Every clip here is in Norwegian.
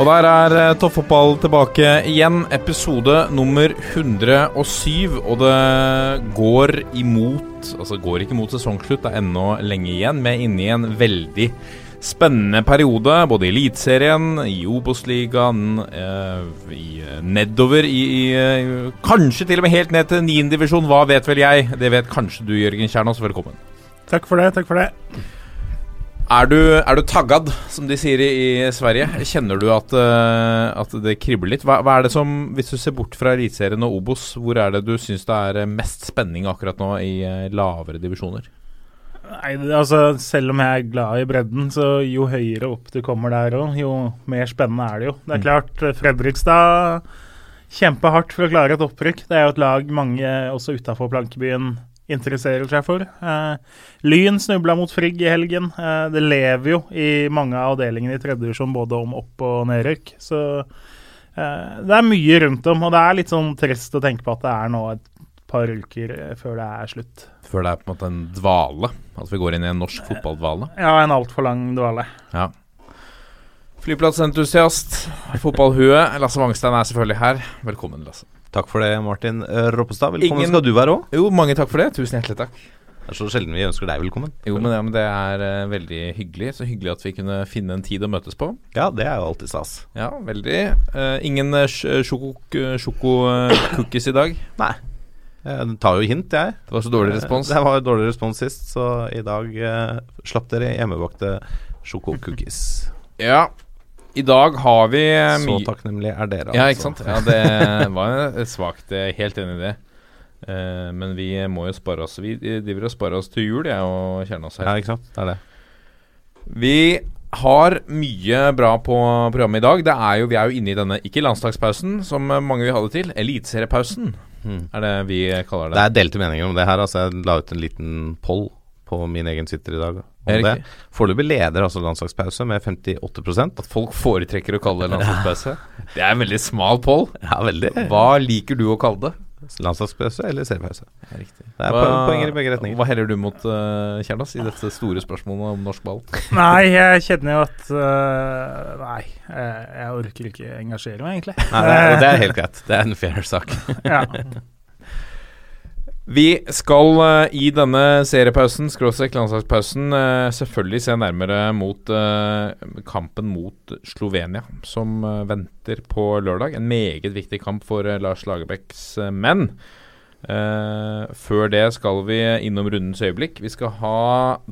Og der er eh, Toppfotball tilbake igjen. Episode nummer 107. Og det går imot Altså går ikke mot sesongslutt, det er ennå lenge igjen. Vi er inne i en veldig spennende periode, både i Eliteserien, i Obos-ligaen, eh, eh, nedover i, i Kanskje til og med helt ned til niendedivisjon, hva vet vel jeg? Det vet kanskje du, Jørgen Kjernås. Velkommen. Takk for det. takk for det. Er du, er du taggad, som de sier i, Sverige? Kjenner du at, uh, at det kribler litt? Hva, hva er det som, Hvis du ser bort fra Eliteserien og Obos, hvor er det du syns det er eh, mest spenning akkurat nå i uh, lavere divisjoner? Nei, altså, selv om jeg er glad i bredden, så jo høyere opp du kommer der òg, jo mer spennende er det jo. Det er klart, eh, Fredrikstad kjemper hardt for å klare et opprykk. Det er jo et lag mange også utafor plankebyen interesserer seg for. Eh, Lyn snubla mot Frigg i helgen. Eh, det lever jo i mange av avdelingene i tredje divisjon både om opp- og nedrykk. Så eh, det er mye rundt om, og det er litt sånn trist å tenke på at det er nå et par uker eh, før det er slutt. Før det er på en måte en dvale? At vi går inn i en norsk fotballdvale? Ja, en altfor lang dvale. Ja. Flyplassentusiast, fotballhue. Lasse Wangstein er selvfølgelig her. Velkommen, Lasse. Takk for det, Martin eh, Roppestad. Velkommen Ingen- skal du være òg. Jo, mange takk for det. Tusen hjertelig takk. Det er så sjelden vi ønsker deg velkommen. Jo, men, ja, men det er uh, veldig hyggelig. Så hyggelig at vi kunne finne en tid å møtes på. Ja, det er jo alltid stas. Ja, veldig. Uh, ingen uh, sjoko-cookies i dag. Nei. Jeg tar jo hint, jeg. Det var så dårlig respons. Det var dårlig respons sist, så i dag slapp dere hjemmebakte sjokocookies. Ja. I dag har vi eh, Så takknemlig er dere, altså. Ja, altså. ikke sant. Ja, det var eh, svakt. Er helt enig i det. Uh, men vi må jo spare oss Vi driver og sparer oss til jul, jeg og Kjernås her. Ja, ikke sant. Det er det. Vi har mye bra på programmet i dag. Det er jo, vi er jo inne i denne, ikke landslagspausen, som mange vil ha det til, eliteseriepausen. Mm. Er det vi kaller det. Det er delte meninger om det her. Altså, jeg la ut en liten poll på min egen Twitter i dag om Er det det. Foreløpig leder altså landslagspause med 58% At folk foretrekker å kalle det landslagspause. Det er en veldig smal poll. Ja, veldig. Hva liker du å kalle det? Landslagspause eller seriepause. Ja, riktig. Det er po- poenger i begge retninger. Hva heller du mot, uh, Kjernas, i dette store spørsmålet om norsk ball? Nei, jeg kjenner jo at uh, Nei, jeg, jeg orker ikke engasjere meg, egentlig. Nei, det, er, det er helt greit. Det er en fair sak. Ja. Vi skal uh, i denne seriepausen, skråstrek landslagspausen, uh, selvfølgelig se nærmere mot uh, kampen mot Slovenia, som venter på lørdag. En meget viktig kamp for Lars Lagerbäcks menn. Før det skal vi innom rundens øyeblikk. Vi skal ha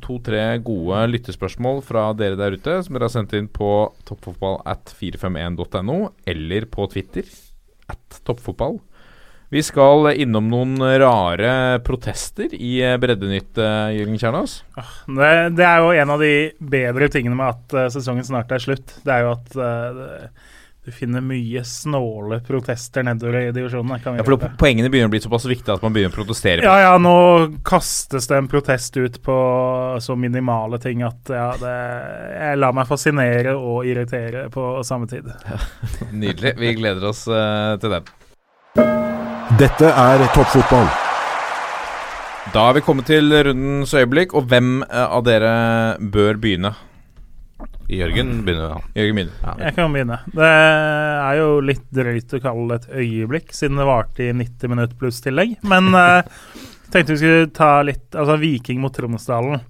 to-tre gode lyttespørsmål fra dere der ute, som dere har sendt inn på toppfotball at 451.no, eller på Twitter at toppfotball. Vi skal innom noen rare protester i eh, Breddenytt, eh, Jørgen Kjernås. Det, det er jo en av de bedre tingene med at øh, sesongen snart er slutt. Det er jo at uh, du finner mye snåle protester nedover i divisjonene. Ja, for det? Poengene begynner å bli såpass viktige at man begynner å protestere. Ja, ja, nå kastes det en protest ut på så minimale ting at ja, det, jeg lar meg fascinere og irritere på samme tid. Nydelig. Vi gleder oss uh, til den. Dette er toppfotball. Da er vi kommet til rundens øyeblikk, og hvem eh, av dere bør begynne? Jørgen begynner Ja. Jørgen begynner. Jeg kan begynne. Det er jo litt drøyt å kalle det et øyeblikk, siden det varte i 90 minutter pluss tillegg. Men jeg tenkte vi skulle ta litt Altså Viking mot Tromsdalen.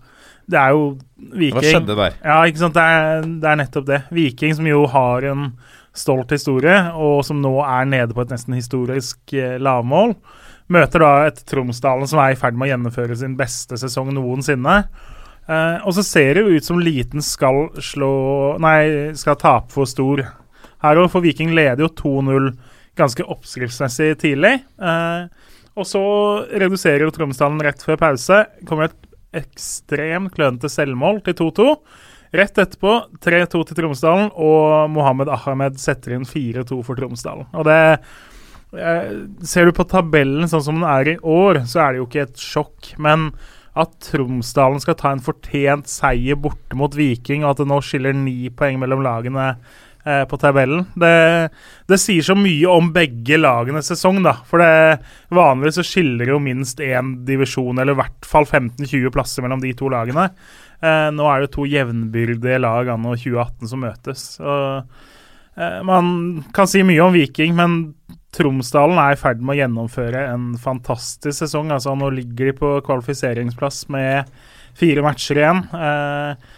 Det er jo Viking Hva skjedde der? Ja, ikke sant. Det er, det er nettopp det. Viking som jo har en stolt historie, og som nå er nede på et nesten historisk eh, lavmål, møter da et Tromsdalen som er i ferd med å gjennomføre sin beste sesong noensinne. Eh, og så ser det jo ut som liten skal slå Nei, skal tape for stor her òg, for Viking leder jo 2-0 ganske oppskriftsmessig tidlig. Eh, Og så reduserer jo Tromsdalen rett før pause. Kommer et ekstremt klønete selvmål til 2-2. Rett etterpå 3-2 til Tromsdalen, og Mohammed Ahmed setter inn 4-2 for Tromsdalen. Og det eh, Ser du på tabellen sånn som den er i år, så er det jo ikke et sjokk. Men at Tromsdalen skal ta en fortjent seier borte mot Viking, og at det nå skiller ni poeng mellom lagene eh, på tabellen. Det, det sier så mye om begge lagenes sesong, da. For det, vanligvis så skiller det jo minst én divisjon, eller i hvert fall 15-20 plasser mellom de to lagene. Eh, nå er det to jevnbyrdige lag anno 2018 som møtes. Og, eh, man kan si mye om Viking, men Tromsdalen er i ferd med å gjennomføre en fantastisk sesong. Altså, nå ligger de på kvalifiseringsplass med fire matcher igjen. Eh,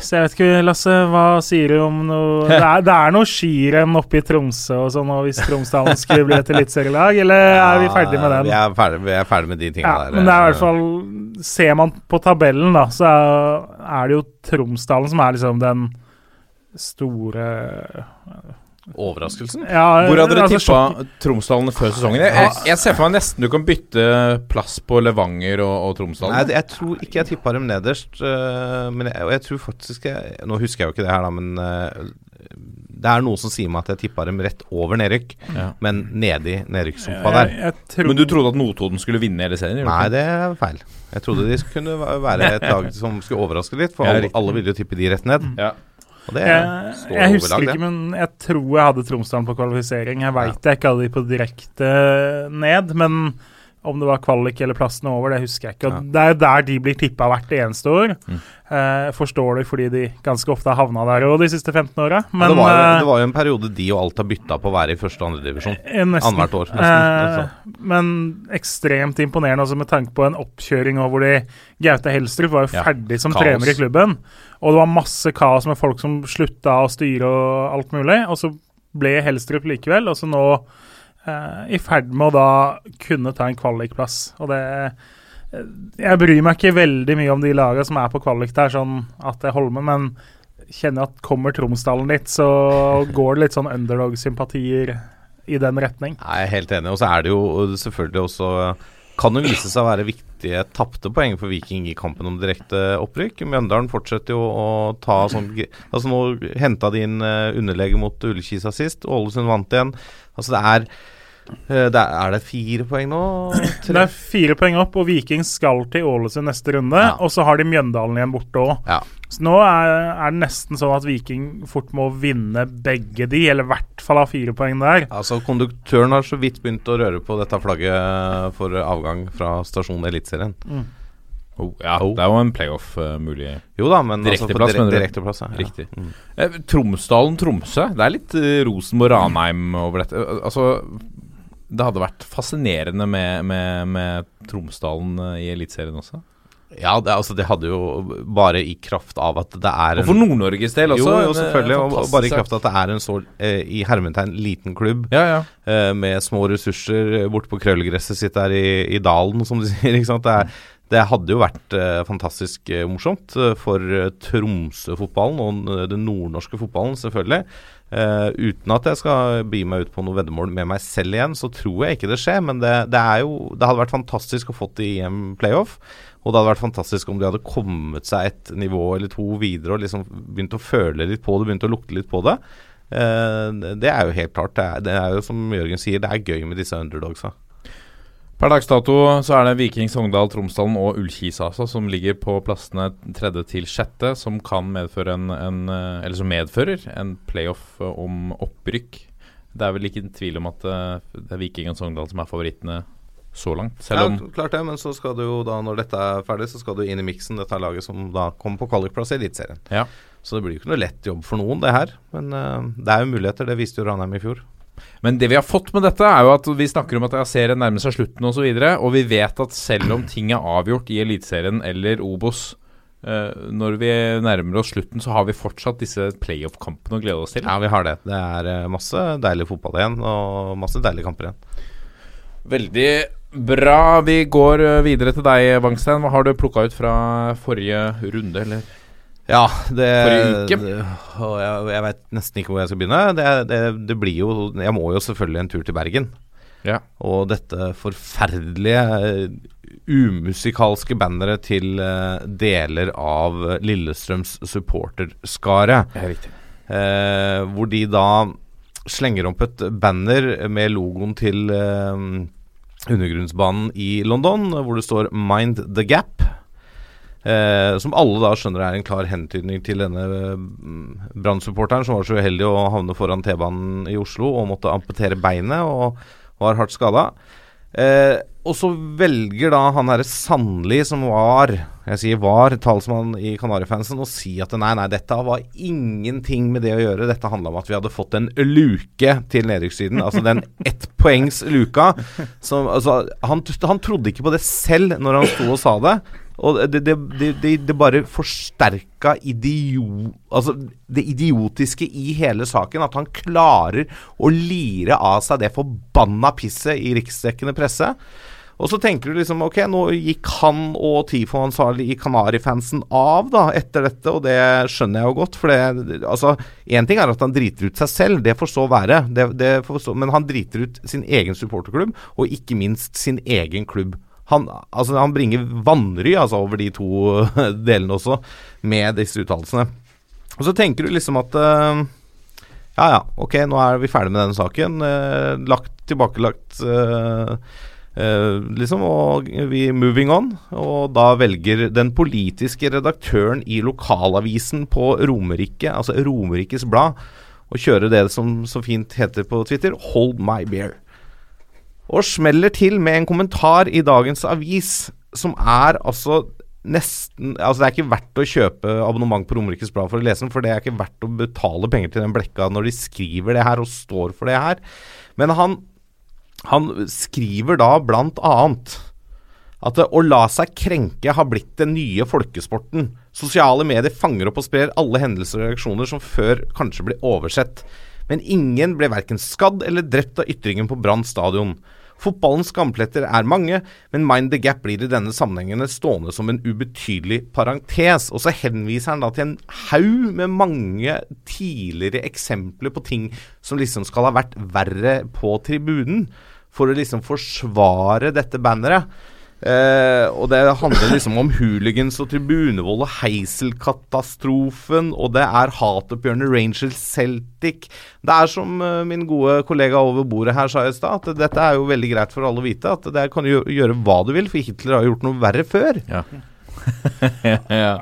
så jeg vet ikke, Lasse, hva sier du om noe Det er, det er noe skirenn oppe i Tromsø og sånn, og hvis Tromsdalen skulle bli et eliteserielag, eller er vi ferdig med den? Vi er ferdig, vi er ferdig med de tingene Ja, der. men det er i hvert fall Ser man på tabellen, da, så er det jo Tromsdalen som er liksom den store Overraskelsen? ja, Hvor hadde dere altså, tippa Tromsdalen før sesongen? Jeg, jeg, ser for meg nesten du kan bytte plass på Levanger og, og Nei, jeg tror ikke jeg tippa dem nederst. øh, men jeg, og jeg tror faktisk jeg, Nå husker jeg jo ikke det her, da, men øh, det er noe som sier meg at jeg tippa dem rett over nedrykk, Ja. men nedi i nedrykkssumpa der. jeg, jeg tror, Men du trodde at Notodden skulle vinne hele serien? Nei, det er feil. Jeg trodde de kunne være et lag som skulle overraske litt, for Ja, alle, alle ville jo tippe de rett ned. Ja. Og det står jeg jeg husker det. ikke, men jeg tror jeg hadde Tromsdalen på kvalifisering. Jeg veit jeg ikke hadde de på direkte ned, men om det var kvalik eller plassene over, det husker jeg ikke. Og Ja. Det er jo der de blir tippa hvert eneste år. Mm. Eh, forstår det fordi de ganske ofte har havna der òg de siste 15 åra. Ja, det, eh, det var jo en periode de og alt har bytta på å være i første og andre divisjon. eh. Annethvert år, nesten. Eh, men ekstremt imponerende også med tanke på en oppkjøring hvor de Gaute Helstrup var jo Ja, ferdig som kaos. trener i klubben. Og det var masse kaos med folk som slutta å styre og alt mulig. Og så ble Helstrup likevel, og så nå i ferd med å da kunne ta en kvalikplass. Og det eh, Jeg bryr meg ikke veldig mye om de lagene som er på kvalik der, sånn at jeg holder med, men kjenner at kommer Tromsdalen litt, så går det litt sånn underdog-sympatier i den retning. Jeg er helt enig. Og så er det jo selvfølgelig også Kan jo vise seg å være viktige tapte poeng for Viking i kampen om direkte opprykk. Mjøndalen fortsetter jo å ta sånn Altså Nå henta de inn uh, underlege mot Ullkisa sist. Ålesund vant igjen. Altså det er eh, det er, er det fire poeng nå? Det er fire poeng opp, og Viking skal til Ålesund neste runde. Ja. Og så har de Mjøndalen igjen borte òg. Ja. Så nå er, er det nesten sånn at Viking fort må vinne begge de, eller i hvert fall ha fire poeng der. Altså Konduktøren har så vidt begynt å røre på dette flagget for avgang fra stasjonen Eliteserien. Oh, ja, Oh. det er jo en playoff uh, mulig. Jo da, men Direkteplass, Altså direkte direkteplass. Ja. Riktig. Mm. Eh, Tromsdalen-Tromsø. Det er litt uh, Rosenborg-Ranheim over dette. Eh, altså Det hadde vært fascinerende med, med, med Tromsdalen eh, i Eliteserien også. Ja, det, altså det hadde jo bare i kraft av at det er Og for Nord-Norges del også. Jo, jo, en, eh, selvfølgelig. Og bare i kraft av at det er en så eh, i hermetegn liten klubb Ja, ja. eh, med små ressurser eh, borte på krøllgresset sitt der i, i dalen, som de sier. ikke sant? Det, er, det hadde jo vært eh, fantastisk morsomt for Tromsø-fotballen og den nordnorske fotballen, selvfølgelig. Eh, uten at jeg skal bi meg ut på noe veddemål med meg selv igjen, så tror jeg ikke det skjer. Men det, det jo Det hadde vært fantastisk å fått det i en playoff. Og det hadde vært fantastisk om de hadde kommet seg et nivå eller to videre og liksom begynt å føle litt på det, begynt å lukte litt på det. Uh, det er jo helt klart. Det er, det er jo som Jørgen sier, det er gøy med disse underdogsa. Per dags dato så er det Viking, Sogndal, Tromsdalen og Ullkis altså, som ligger på plassene tredje til sjette, som kan medføre en, en Eller som medfører en playoff om opprykk. Det er vel ikke en tvil om at eh, det er Viking og Sogndal som er favorittene så langt. Selv om Ja, klart det, men så skal du jo da, når dette er ferdig, så skal du inn i miksen. Dette er laget som da kommer på kvalikplass i Eliteserien. Ja. Så det blir jo ikke noe lett jobb for noen, det her. Men uh, det er jo muligheter. Det viste jo Ranheim i fjor. Men det vi har fått med dette, er jo at vi snakker om at serien nærmer seg slutten osv. Og, så videre, og vi vet at selv om ting er avgjort i Eliteserien eller Obos, Uh, når vi nærmer oss slutten, så har vi fortsatt disse playoff-kampene å glede oss til. Ja, vi har det. Det er eh, masse deilig fotball igjen, og masse deilige kamper igjen. Veldig bra. Vi går eh, videre til deg, Wangstein. Hva har du plukka ut fra forrige runde, eller? Ja, det det- jeg, jeg veit nesten ikke hvor jeg skal begynne. Det, det, det blir jo Jeg må jo selvfølgelig en tur til Bergen. Ja. Og dette forferdelige, eh, umusikalske banneret til eh, deler av Lillestrøms supporterskare. Eh, hvor de da slenger opp et banner med logoen til eh, undergrunnsbanen i London, hvor det står 'Mind the Gap'. Eh, som alle da skjønner er en klar hentydning til denne mm, Brann-supporteren som var så uheldig å havne foran T-banen i Oslo og måtte amputere beinet og var hardt skada. Eh, og så velger da han herre Sandli, som var jeg sier var talsmann i Kanarifansen, å si at nei, nei, dette var ingenting med det å gjøre. Dette handla om at vi hadde fått en luke til nedrykkssiden. Altså den ettpoengsluka. Som, altså, han, han trodde ikke på det selv når han sto og sa det. Og det, det, det, det, bare forsterka idiot, altså det idiotiske i hele saken. At han klarer å lire av seg det forbanna pisset i riksdekkende presse. Og så tenker du liksom Ok, nå gikk han og Tifo ansvarlig i Kanarifansen av da etter dette, og det skjønner jeg jo godt. For det Altså, én ting er at han driter ut seg selv, det får så være. Det, det får så, men han driter ut sin egen supporterklubb, og ikke minst sin egen klubb. Han, altså, han bringer vanry altså, over de to delene også, med disse uttalelsene. Og så tenker du liksom at uh, Ja ja, ok, nå er vi ferdig med denne saken. Uh, lagt, tilbakelagt uh, Uh, liksom, og vi moving on. Og da velger den politiske redaktøren i lokalavisen på Romerike, altså Romerikes Blad, å kjøre det som så fint heter på Twitter, 'Hold my beer'. Og smeller til med en kommentar i dagens avis som er altså nesten Altså, det er ikke verdt å kjøpe abonnement på Romerikes Blad for å lese den, for det er ikke verdt å betale penger til den blekka når de skriver det her og står for det her. Men han han skriver da blant annet at å la seg krenke har blitt den nye folkesporten. Sosiale medier fanger opp og sprer alle hendelser og reaksjoner som før kanskje ble oversett. Men ingen ble verken skadd eller drept av ytringen på Brann stadion. Fotballens skampletter er mange, men Mind the Gap blir i denne sammenhengen stående som en ubetydelig parentes. Og så henviser han da til en haug med mange tidligere eksempler på ting som liksom skal ha vært verre på tribunen, for å liksom forsvare dette banneret. Eh, og det handler liksom om hooligans og tribunevold og heiselkatastrofen, og det er hatoppgjørene Rangers Celtic. Det er som uh, min gode kollega over bordet her sa i stad, at dette er jo veldig greit for alle å vite. At det kan du gjøre, hva du vil, for Hitler har gjort noe verre før. Ja. ja.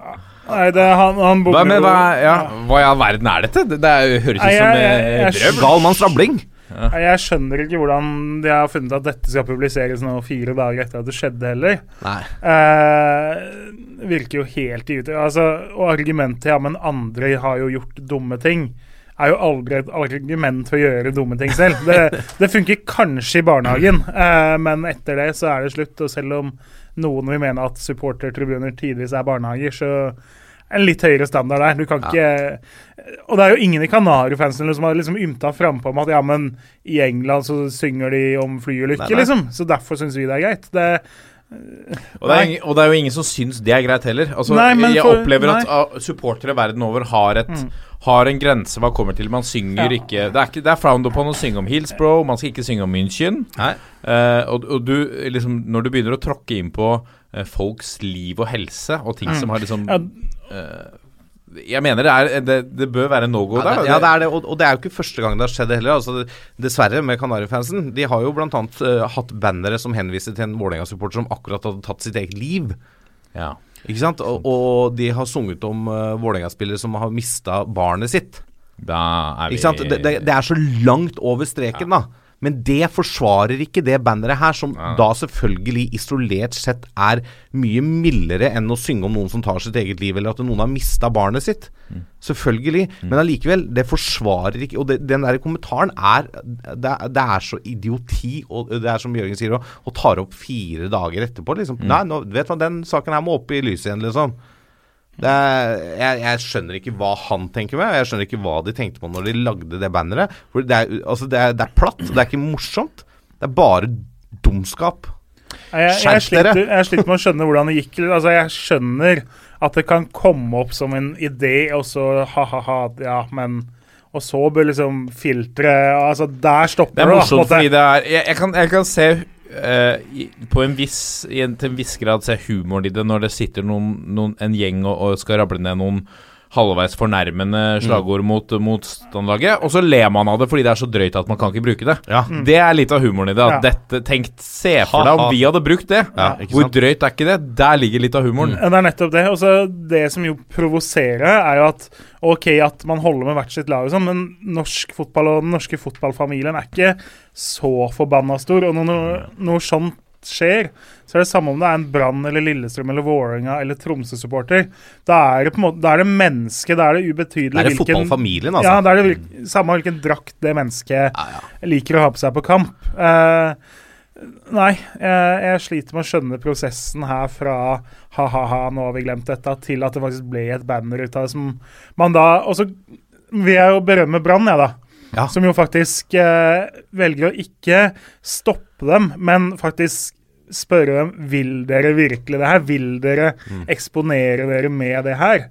Nei, det, han, han Hva, men, hva, ja, hva i all verden er dette? Det, det er- høres ut som jeg- jeg- eh, jeg- brøv. Gal manns rabling. Nei, Jeg skjønner ikke hvordan de har funnet at dette skal publiseres nå fire dager etter at det skjedde, heller. Nei. Eh, virker jo helt ute. Altså, og argumentet ja, men andre har jo gjort dumme ting, er jo aldri et argument for å gjøre dumme ting selv. Det, det funker kanskje i barnehagen, eh, men etter det så er det slutt. Og selv om noen vil mene at supportertribuner tidvis er barnehager, så det litt høyere standard der. Du kan ikke Og det er jo ingen i Kanarifansen som har liksom ymta frampå om at ja, men i England så synger de om flyulykker, liksom. Så derfor syns vi det er greit. Det, Og det, er, og det er jo ingen som syns det er greit heller. Altså, Nei, jeg for- opplever nei. at ah, supportere verden over har, et, har en grense hva kommer til. Man synger Ja. ikke Det er, ikke, det er frowned upon å synge om Hillsbro, man skal ikke synge om München. Eh, og, og du, liksom, når du begynner å tråkke inn på eh, folks liv og helse, og ting som har liksom ja, Jeg mener det, er, det, det bør være no go Ja, der. det, ja, det er det, og, og det er jo ikke første gang det har skjedd heller. Altså, dessverre, med Kanarifansen. De har jo bl.a. Uh, hatt bannere som henviser til en Vålerenga-supporter som akkurat hadde tatt sitt eget liv. ja. Ikke sant? Og, og de har sunget om uh, Vålerenga-spillere som har mista barnet sitt. Da er vi Ikke sant? Det, det, det er så langt over streken, da. Men det forsvarer ikke det banneret her, som Ja. da selvfølgelig isolert sett er mye mildere enn å synge om noen som tar sitt eget liv, eller at noen har mista barnet sitt. Selvfølgelig. Men allikevel, det forsvarer ikke Og det, den der kommentaren er det, det er så idioti, og det er som Jørgen sier, og, og tar opp fire dager etterpå. Liksom. Nei, nå, vet du hva, den saken her må opp i lyset igjen, liksom. Er, jeg, jeg skjønner ikke hva han tenker med, jeg skjønner ikke hva de tenkte på når de lagde det banneret. For det er, altså det, er, det er platt, det er ikke morsomt. Det er bare dumskap. Skjerp dere. jeg sliter med å skjønne hvordan det gikk. Altså, jeg skjønner at det kan komme opp som en idé, og så ha-ha-ha, ja, men og så bør liksom filteret Altså, der stopper Det er det, da, morsomt måte. fordi det er Jeg, jeg, kan, jeg kan se eh, i, en viss, i en, til en viss grad se humoren i det når det sitter noen, noen, en gjeng og, og skal rable ned noen halvveis fornærmende slagord mot motstanderlaget, og så ler man av det fordi det er så drøyt at man kan ikke bruke det. Ja. Det er litt av humoren i det. At Ja. dette, tenkt, Se for deg om vi hadde brukt det. Ja, Hvor drøyt er ikke det? Der ligger litt av humoren. Mm. Det er nettopp det. Og så det som jo provoserer, er jo at OK at man holder med hvert sitt lag, og sånn, men norsk fotball og den norske fotballfamilien er ikke så forbanna stor. Og når noe, noe sånt skjer, så er det samme om det er en Brann eller Lillestrøm eller Vålerenga eller Tromsø-supporter. Da er det på en måte Da er det mennesket, da er det ubetydelig Det er det fotballfamilien, altså. Ja, da er det samme hvilken drakt det mennesket Ja, ja. liker å ha på seg på kamp. Uh, nei, jeg, jeg sliter med å skjønne prosessen her fra ha-ha-ha, nå har vi glemt dette, til at det faktisk ble et banner ut av det som man da Og så vil jeg jo berømme Brann, jeg, da. Ja. Som jo faktisk eh, velger å ikke stoppe dem, men faktisk spørre dem vil dere virkelig det her. Vil dere eksponere dere med det her?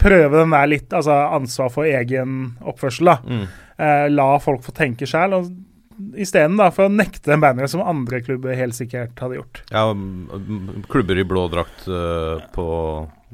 Prøve den der litt altså ansvar for egen oppførsel. da. Mm. Eh, la folk få tenke sjæl. Isteden for å nekte den banner som andre klubber helt sikkert hadde gjort. Ja, klubber i blå drakt uh, på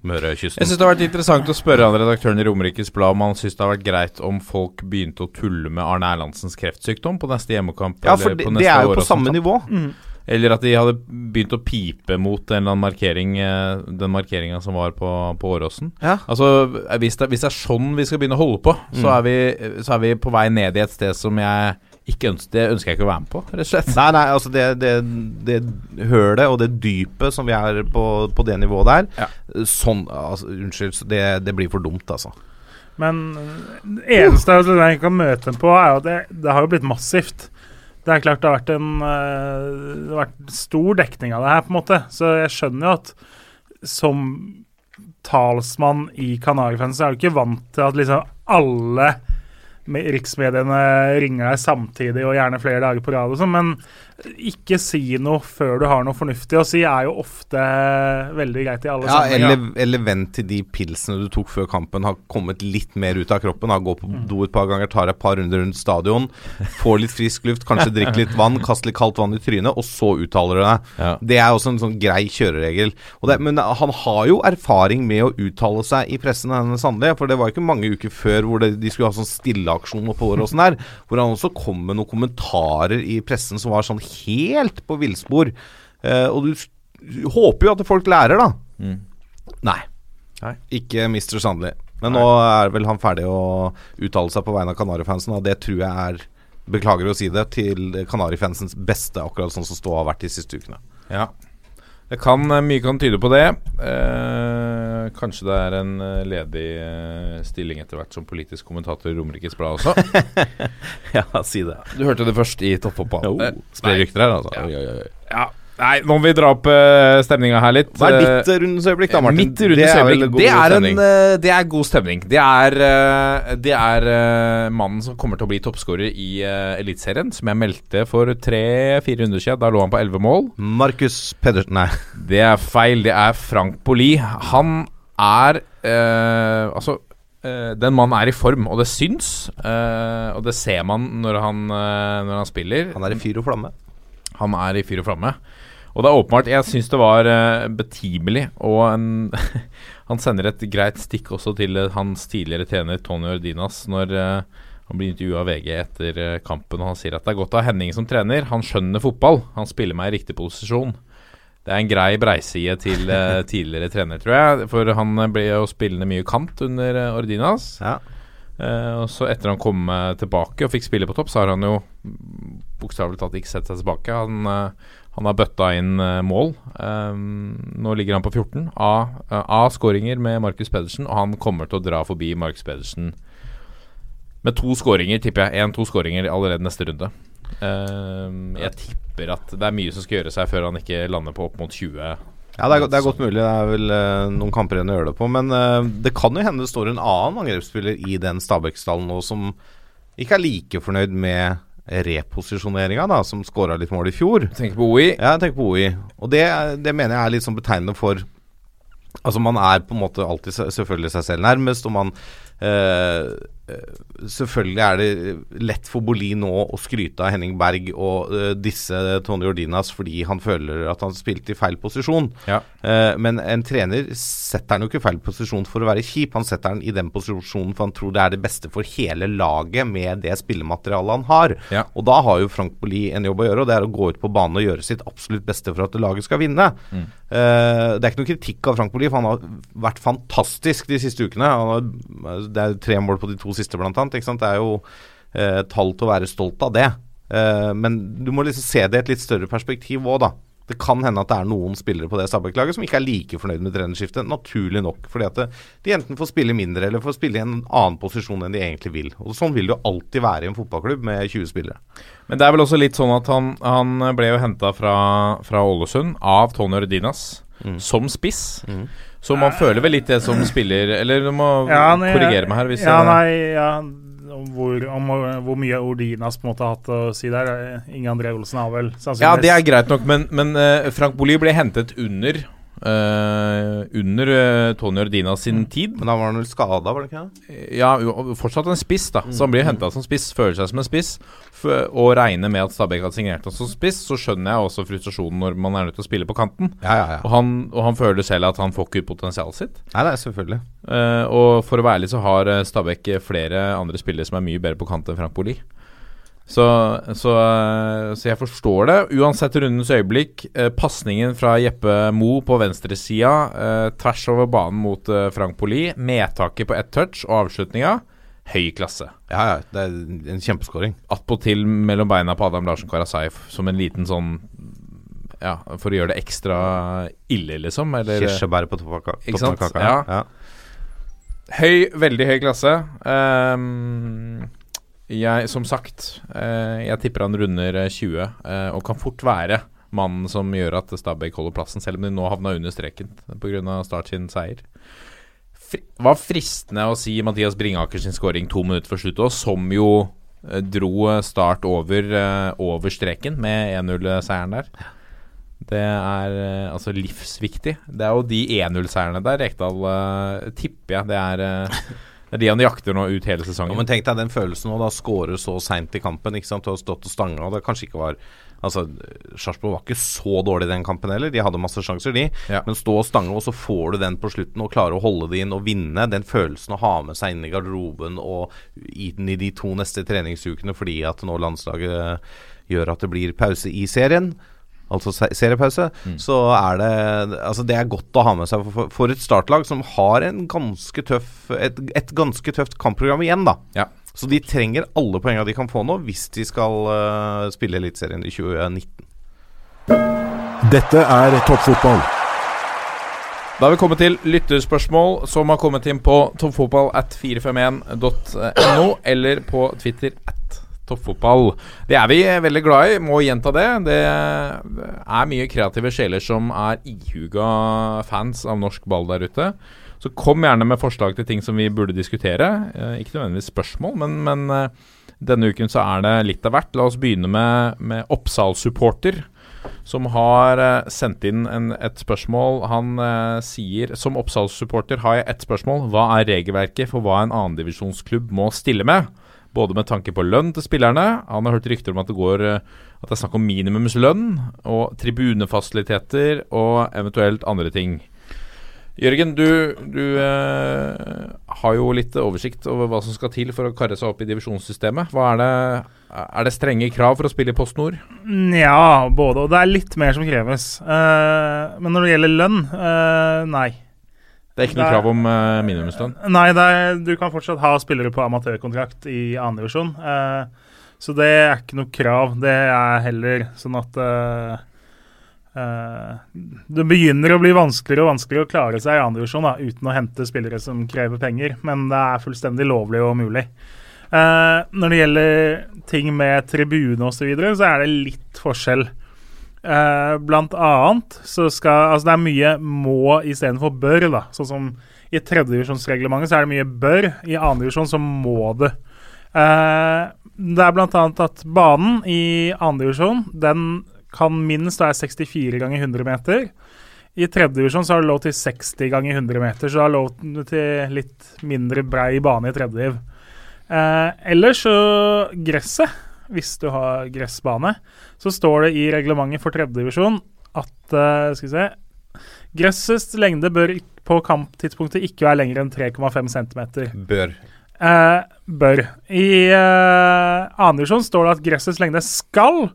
Mørekysten. Jeg synes det har vært interessant å spørre han redaktøren i Romerikes Blad om han synes det har vært greit om folk begynte å tulle med Arne Erlandsens kreftsykdom på neste hjemmekamp. Ja, for det, det er jo på samme nivå. Mm. Eller at de hadde begynt å pipe mot en eller annen markering eh, Den markeringa som var på, på Åråsen. Ja. Altså, hvis det, hvis det er sånn vi skal begynne å holde på, så, Mm. er vi, så er vi på vei ned i et sted som jeg ønsker Det ønsker jeg ikke å være med på, rett og slett. Nei, nei, altså det, det, det hølet og det dypet som vi er på, på det nivået der Ja. Sånn, altså, Unnskyld, det, det blir for dumt, altså. Men det eneste altså, jeg kan møte dem på, er jo at det, det har jo blitt massivt. Det er klart det har vært en eh, Det har vært stor dekning av det her, på en måte. Så jeg skjønner jo at som talsmann i Kanariøyfansen, er du ikke vant til at liksom alle riksmediene ringer deg samtidig og gjerne flere dager på rad og sånn, men ikke si noe før du har noe fornuftig å si, er jo ofte veldig greit i alle Ja, sammenhenger. eller, eller vent til de pilsene du tok før kampen har kommet litt mer ut av kroppen. Har Gå på do et par ganger, tar et par runder rundt stadion, får litt frisk luft, kanskje drikke litt vann, kaste litt kaldt vann i trynet, og så uttaler du deg. Ja. Det er også en sånn grei kjøreregel. Og det, men han har jo erfaring med å uttale seg i pressen, denne Sandli. For det var ikke mange uker før hvor det, de skulle ha sånn stilleaksjon oppover og sånn der, hvor han også kom med noen kommentarer i pressen som var sånn helt på villspor. Eh, og du, håper jo at folk lærer, da. Mm. Nei. Nei. Ikke Mr. Sandli. Men nå er vel han ferdig å uttale seg på vegne av Kanarifansen, og det tror jeg er Beklager å si det, til Kanarifansens beste, akkurat sånn som Stå har vært de siste ukene. Ja. Det kan, eh, mye kan tyde på det. Eh, kanskje det er en eh, ledig eh, stilling etter hvert som politisk kommentator i Romerikes Blad også. Ja, si det. Du hørte det først i Toppfotball. Oh, Eh, Spre rykter her, altså. Ja. Oi, oi, oi. Ja. Nei, nå må vi dra opp uh, stemninga her litt. Hva er ditt rundens øyeblikk, da, Martin? Mitt rundens øyeblikk, det er, en, eh, det er god stemning. Det er, uh, det er mannen som kommer til å bli toppskårer i uh, Eliteserien, som jeg meldte for tre-fire runder siden. Da lå han på elleve mål. Markus Pedersen Nei. Det er feil. Det er Frank Poli. Han er Altså, den mannen er i form, og det syns. og det ser man når han, når han spiller. Han er i fyr og flamme. Han er i fyr og flamme. Og det er åpenbart Jeg syns det var eh, betimelig, og en, han sender et greit stikk også til eh, hans tidligere trener Tony Ordinas når eh, han blir intervjua av VG etter kampen, og han sier at det er godt å ha Henning som trener. Han skjønner fotball. Han spiller meg i riktig posisjon. Det er en grei breiside til tidligere trener, tror jeg. For han ble jo spillende mye kant under Ordinas. Ja. Og så etter han kom tilbake og fikk spille på topp, så har han jo bokstavelig talt ikke sett seg tilbake. Han, han har bøtta inn eh, mål. Um, nå ligger han på 14 av uh, A skåringer med Markus Pedersen, og han kommer til å dra forbi Markus Pedersen med to skåringer, tipper jeg. Én-to skåringer allerede neste runde. Um, jeg tipper at det er mye som skal gjøre seg før han ikke lander på opp mot 20. Ja, det er, det er godt mulig. Det er vel uh, noen kamper igjen å gjøre det på. Men uh, det kan jo hende det står en annen angrepsspiller i den Stabæk-stallen nå som ikke er like fornøyd med reposisjoneringa, da, som skåra litt mål i fjor. Tenker på OI. Ja, jeg tenker på OI. Og det, det mener jeg er litt sånn betegnende for Altså Man er på en måte alltid selvfølgelig seg selv nærmest, og man eh, Selvfølgelig er det lett for Bolin nå å skryte av Henning Berg og uh, disse Tony Ordinas fordi han føler at han spilte i feil posisjon. Ja. Uh, men en trener setter han jo ikke feil posisjon for å være kjip. Han setter han i den posisjonen for han tror det er det beste for hele laget med det spillematerialet han har. Ja. Og da har jo Frank Boli en jobb å gjøre, og det er å gå ut på banen og gjøre sitt absolutt beste for at laget skal vinne. Mm. Uh, det er ikke noe kritikk av Frank Boli, for han har vært fantastisk de siste ukene. Han har, det er tre mål på de to siste, blant annet. Ikke sant? Det er jo eh, tall til å være stolt av det. Eh, men du må liksom se det i et litt større perspektiv òg, da. Det kan hende at det er noen spillere på det Stabæk-laget som ikke er like fornøyd med trenerskiftet, naturlig nok. Fordi at de enten får spille mindre eller får spille i en annen posisjon enn de egentlig vil. Og Sånn vil det jo alltid være i en fotballklubb med 20 spillere. Men det er vel også litt sånn at han, han ble jo henta fra, fra Ålesund av Tony Ordinas som spiss. Så man føler vel litt det som spiller Eller du må Ja, er- korrigere meg her hvis Ja, nei, ja, om hvor, om hvor mye Ordinas på en måte har hatt å si der. Inge André Olsen har vel sannsynligvis Ja, det er greit nok, men, men eh, Frank Boli ble hentet under eh, Under uh, Tony Ordina sin tid. Men da var han vel skada, var det ikke det? Ja, fortsatt en spiss, da. Så han blir henta som spiss, føler seg som en spiss. Og regner med at Stabæk har signert ham som spiss, så skjønner jeg også frustrasjonen når man er nødt til å spille på kanten. Ja, ja, ja. Og han, og han føler selv at han får ikke ut potensialet sitt. Nei, nei, selvfølgelig. Uh, og for å være ærlig så har eh, Stabæk flere andre spillere som er mye bedre på kant enn Frank Boli. Så, så, eh, så jeg forstår det. Uansett rundens øyeblikk. Eh, Pasningen fra Jeppe Mo på venstresida eh, tvers over banen mot eh, Frank Poli, Medtaket på ett touch og avslutninga. Høy klasse. Ja, ja. Det er en kjempeskåring. Attpåtil mellom beina på Adam Larsen Karasai som en liten sånn Ja, for å gjøre det ekstra ille, liksom. Eller Kirsebær på toppen av ka- Ikke sant? kaka. Ja. Ja. Høy, veldig høy klasse. Ehm, jeg, som sagt, eh, jeg tipper han runder eh, 20, eh, og kan fort være mannen som gjør at Stabæk holder plassen, selv om de nå havna under streken pga. Start sin seier. Fri, var fristende å si Mathias Bringaker sin skåring to minutter før slutt òg, som jo eh, dro Start over, eh, over streken med 1-0-seieren der. Det er eh, altså livsviktig. Det er jo de 1-0-seierne der Rekdal eh, tipper jeg det er eh, Det er de han jakter nå ut hele sesongen. Ja, men tenk deg den følelsen nå, da skåre så seint i kampen. Ikke sant? Du har stått og stanga, og det kanskje ikke var Altså, Sarpsborg var ikke så dårlig i den kampen heller. De hadde masse sjanser, de. Ja. Men stå og stange, og så får du den på slutten, og klare å holde det inn og vinne. Den følelsen å ha med seg inn i garderoben og inn i de to neste treningsukene fordi at nå landslaget gjør at det blir pause i serien. Altså seriepause, seriepause, så er det Altså det er godt å ha med seg for, for et startlag som har en ganske tøff et, et ganske tøft kampprogram igjen, da. Ja. Så de trenger alle poengene de kan få nå, hvis de skal uh, spille Eliteserien i 2019. Dette er toppfotball. Da har vi kommet til lytterspørsmål som har kommet inn på toppfotball at 451.no eller på Twitter at toppfotball. Det er vi veldig glad i, må gjenta det. Det er mye kreative sjeler som er ihuga fans av norsk ball der ute. Så kom gjerne med forslag til ting som vi burde diskutere. Eh, ikke nødvendigvis spørsmål, men, men eh, denne uken så er det litt av hvert. La oss begynne med, med Oppsal-supporter som har eh, sendt inn en, et spørsmål. Han eh, sier som Oppsal-supporter har jeg ett spørsmål. Hva er regelverket for hva en annendivisjonsklubb må stille med? Både med tanke på lønn til spillerne. Han har hørt rykter om at det går eh, At det er snakk om minimumslønn og tribunefasiliteter og eventuelt andre ting. Jørgen, du, du eh, har jo litt oversikt over hva som skal til for å karre seg opp i divisjonssystemet. Er det, er det strenge krav for å spille i Post Nord? Nja, både. Og det er litt mer som kreves. Uh, men når det gjelder lønn, uh, nei. Det er ikke noe krav om uh, minimumslønn? Nei, er, du kan fortsatt ha spillere på amatørkontrakt i andredivisjon. Uh, så det er ikke noe krav. Det er heller sånn at uh, uh, Det begynner å bli vanskeligere og vanskeligere å klare seg i andredivisjon uten å hente spillere som krever penger, men det er fullstendig lovlig og mulig. Eh, når det gjelder ting med tribune osv., så, videre, så er det litt forskjell. Eh, blant annet så skal Altså det er mye må istedenfor bør, da. Sånn som i tredjedivisjonsreglementet så er det mye bør, i andredivisjon så må det. Uh, det er blant annet at banen i andredivisjon den kan minst være 64 ganger 100 meter. I tredje divisjon så har du lov til 60 ganger 100 meter, så du har lov til litt mindre brei bane i tredje div. Eh, ellers så gresset, hvis du har gressbane, så står det i reglementet for tredjedivisjon at uh, Skal vi se Gressets lengde bør på kamptidspunktet ikke være lengre enn 3,5 cm. Bør. Uh, bør. I uh, annen divisjon står det at gressets lengde skal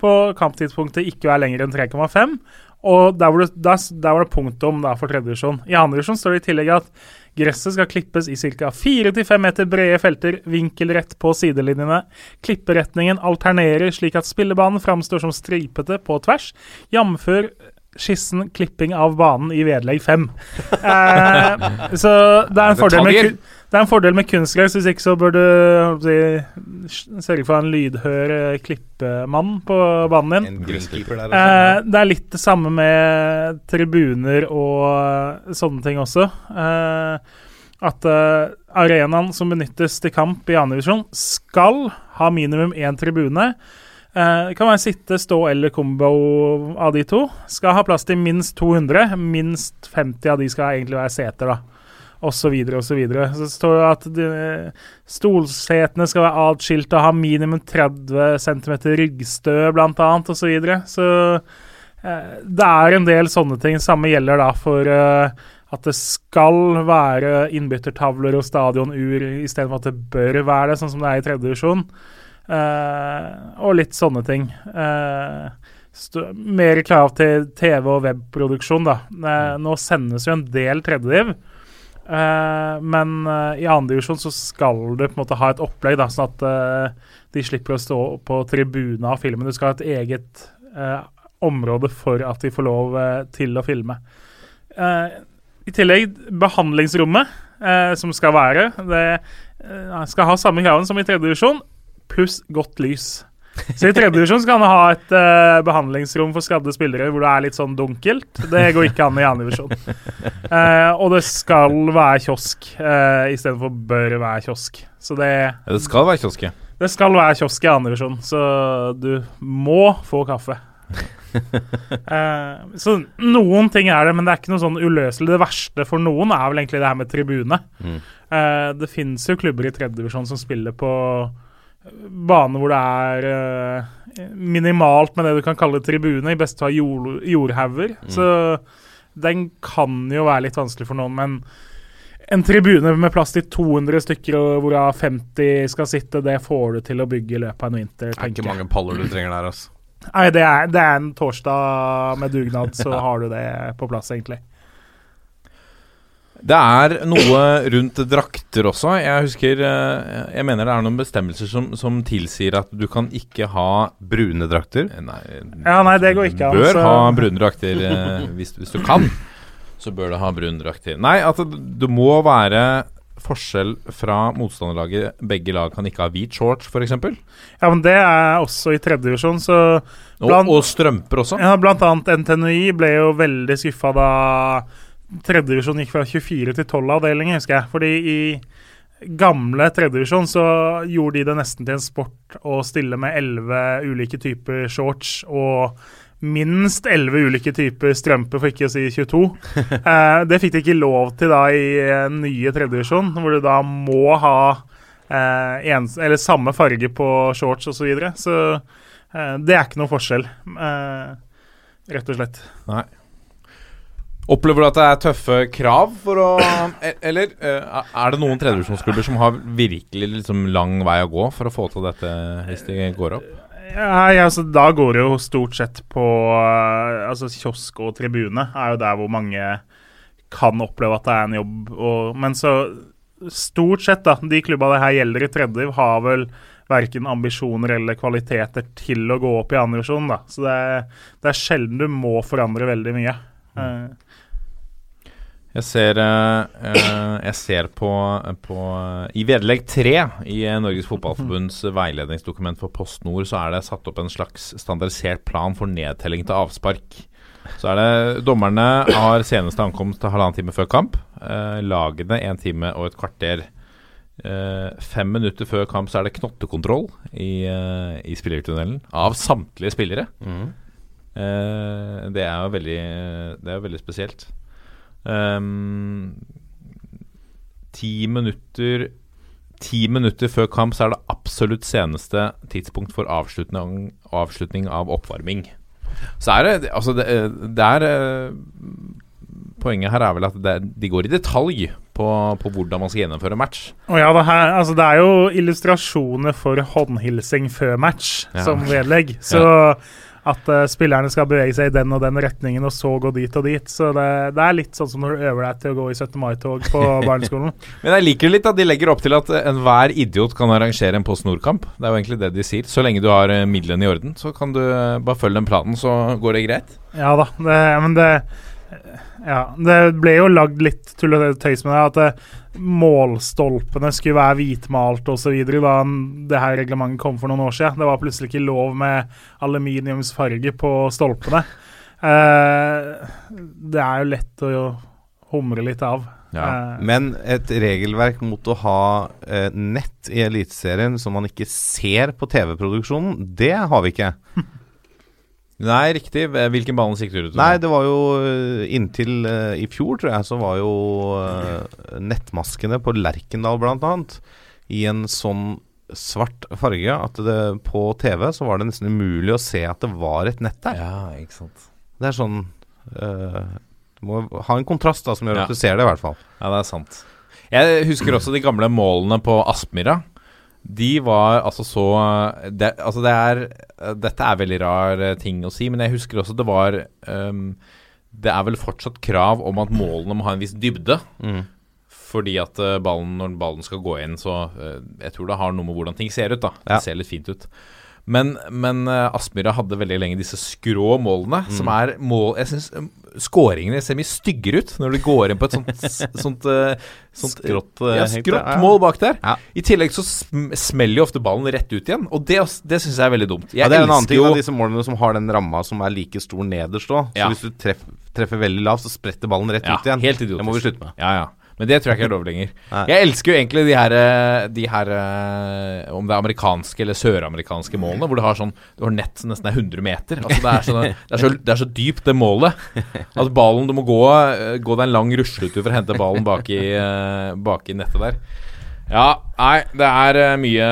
på kamptidspunktet ikke være lenger enn 3,5. Og der var, det, der, der var det punktum da, for tredje divisjon. I andre divisjon står det i tillegg at gresset skal klippes i ca. 4-5 meter brede felter, vinkelrett på sidelinjene. Klipperetningen alternerer slik at spillebanen framstår som stripete på tvers, jf. skissen klipping av banen i vedlegg 5. Eh, så det er en fordel med, det er en fordel med kunstgress. Hvis ikke så bør du si, sørge for en lydhør eh, klippemann på banen din. En greenkeeper der. Eh, det er litt det samme med tribuner og eh, sånne ting også. Eh, at eh, arenaen som benyttes til kamp i 2. divisjon, skal ha minimum én tribune. Eh, det kan være sitte, stå eller kombo av de to. Skal ha plass til minst 200. Minst 50 av de skal egentlig være seter, da. Og så videre og så. Så står det at de, stolsetene skal være atskilt og ha minimum 30 cm ryggstø, annet, og så videre. Så eh, det er en del sånne ting. Samme gjelder da for eh, at det skal være innbyttertavler og stadionur istedenfor at det bør være det, sånn som det er i tredje divisjon. Eh, og litt sånne ting. Eh, mer krav til TV- og webproduksjon, da. Eh, nå sendes jo en del tredjediv. Eh, men uh, i andredivisjon så skal du på en måte ha et opplegg, da, sånn at uh, de slipper å stå på tribunen av filmen. Du skal ha et eget område for at de får lov til å filme. I tillegg behandlingsrommet eh, som skal være. Det skal ha samme kravene som i tredje divisjon, pluss godt lys. Så i tredje divisjon skal han ha et uh, behandlingsrom for skadde spillere hvor det er litt sånn dunkelt. Det går ikke an i annen divisjon. Uh, og det skal være kiosk uh, istedenfor bør være kiosk. Så det, Det skal være kiosk, ja. det skal være kiosk i annen divisjon, så du må få kaffe. uh, så noen ting er det, men det er ikke noe sånn uløselig. Det verste for noen er vel egentlig det her med tribune. Mm. Eh, det finnes jo klubber i tredje divisjon som spiller på bane hvor det er uh, minimalt med det du kan kalle tribune, i beste fall jord, jordhauger. Så den kan jo være litt vanskelig for noen, men en tribune med plass til 200 stykker, og hvorav 50 skal sitte, det får du til å bygge i løpet av en vinter, Det er ikke mange paller du trenger der, altså. Nei, det er, det er en torsdag med dugnad, så har du det på plass, egentlig. Det er noe rundt drakter også. Jeg husker eh, Jeg mener det er noen bestemmelser som, som tilsier at du kan ikke ha Brune drakter. Nei, Ja, nei, det går ikke an, Bør altså. ha brune drakter eh, hvis, hvis du kan. Så bør du ha brune drakter. Nei, altså det må være forskjell fra motstanderlaget. Begge lag kan ikke ha hvit shorts, f.eks. Ja, men det er også i tredje divisjon, så Og, og strømper også. Ja, blant annet NTNUI ble jo veldig skuffa da tredjedivisjon gikk fra 24 til 12 avdelinger, husker jeg. Fordi i gamle tredjedivisjon så gjorde de det nesten til en sport å stille med 11 ulike typer shorts og minst 11 ulike typer strømper, for ikke å si 22. eh, det fikk de ikke lov til da i eh, nye tredjedivisjon, hvor du da må ha eh, en, eller samme farge på shorts osv. Så, videre. så eh, det er ikke noe forskjell, eh, rett og slett. Nei. Opplever du at det er tøffe krav for å e- Eller eh, er det noen tredjedivisjonsklubber som har virkelig liksom lang vei å gå for å få til dette hvis de går opp? Nei, altså Da går det jo stort sett på eh, Altså Kiosk og tribune er jo der hvor mange kan oppleve at det er en jobb. Og, men så stort sett, da, de klubba det her gjelder i tredje, har vel verken ambisjoner eller kvaliteter til å gå opp i andre divisjon. Så det er, det er sjelden du må forandre veldig mye. Eh, Jeg ser, eh, eh, jeg ser på, på I vedlegg tre i Norges Fotballforbunds veiledningsdokument for Post Nord, så er det satt opp en slags standardisert plan for nedtelling til avspark. Så er det Dommerne har seneste ankomst halvannen time før kamp. Eh, lagene en time og et kvarter. Eh, fem minutter før kamp så er det knottekontroll i, i spillertunnelen av samtlige spillere. Eh, det er jo veldig Det er veldig spesielt. Ehm, ti minutter Ti minutter før kamp så er det absolutt seneste tidspunkt for avslutning, avslutning av oppvarming. Så er det Altså, det, det er eh, Poenget her er vel at det, de går i detalj på, på hvordan man skal gjennomføre match. Oh ja, det, her, altså det er jo illustrasjoner for håndhilsing før match Ja. som vedlegg. Så at uh, spillerne skal bevege seg i den og den retningen, og så gå dit og dit. Så det, det er litt sånn som når du øver deg til å gå i 17. mai-tog på barneskolen. Men jeg liker litt at de legger opp til at enhver idiot kan arrangere en Post Nord-kamp. Det er jo egentlig det de sier. Så lenge du har eh, midlene i orden, så kan du eh, bare følge den planen, så går det greit. Ja da, det, men det Ja, det ble jo lagd litt tull og tøys med det. At eh, målstolpene skulle være hvitmalt osv. da det her reglementet kom for noen år siden. Det var plutselig ikke lov med aluminiumsfarge på stolpene. Eh, det er jo lett å jo humre litt av. Eh, Men et regelverk mot å ha nett i Eliteserien som man ikke ser på TV-produksjonen, det har vi ikke. Nei, riktig. Hvilken bane sikter du til? Nei, det var jo eh, inntil uh, i fjor, tror jeg, så var jo uh, nettmaskene på Lerkendal blant annet i en sånn svart farge at det, på TV så var det nesten umulig å se at det var et nett der. Ja, ikke sant. Det er sånn uh, Du må ha en kontrast da som gjør Ja. at du ser det, i hvert fall. Ja, det er sant. Jeg husker også de gamle målene på Aspmyra. De var altså så det, Altså det er Dette er veldig rar eh, ting å si, men jeg husker også det var um, Det er vel fortsatt krav om at målene må ha en viss dybde. Mm. Fordi at eh, ballen, når ballen skal gå inn, så eh, Jeg tror det har noe med hvordan ting ser ut, da. Ja. Det ser litt fint ut. Men, men uh, Aspmyra hadde veldig lenge disse skrå målene, som er mål Jeg syns skåringene ser mye styggere ut når du går inn på et sånt, sånt, eh, sånt Skrått, eh, ja, skrått ja. mål bak der. Ja. I tillegg så smeller jo ofte ballen rett ut igjen, og det, det syns jeg er veldig dumt. Jeg Ja, det er en annen ting jo av disse målene som har den ramma som er like stor nederst òg. Så hvis du treffer, treffer veldig lavt, så spretter ballen rett ut igjen. Helt idiotisk. Det må vi slutte med. Ja, ja. Men det tror jeg ikke er lov lenger. Jeg elsker jo egentlig de her, eh, de her eh, Om det er amerikanske eller søramerikanske målene, hvor du har sånn Du har nett som nesten er 100 meter. Altså det, er sånn, det, er så, det er så dypt, det målet. At ballen Du må gå, eh, gå deg en lang rusletur for å hente ballen bak i, bak i nettet der. Ja, nei, det er eh, mye,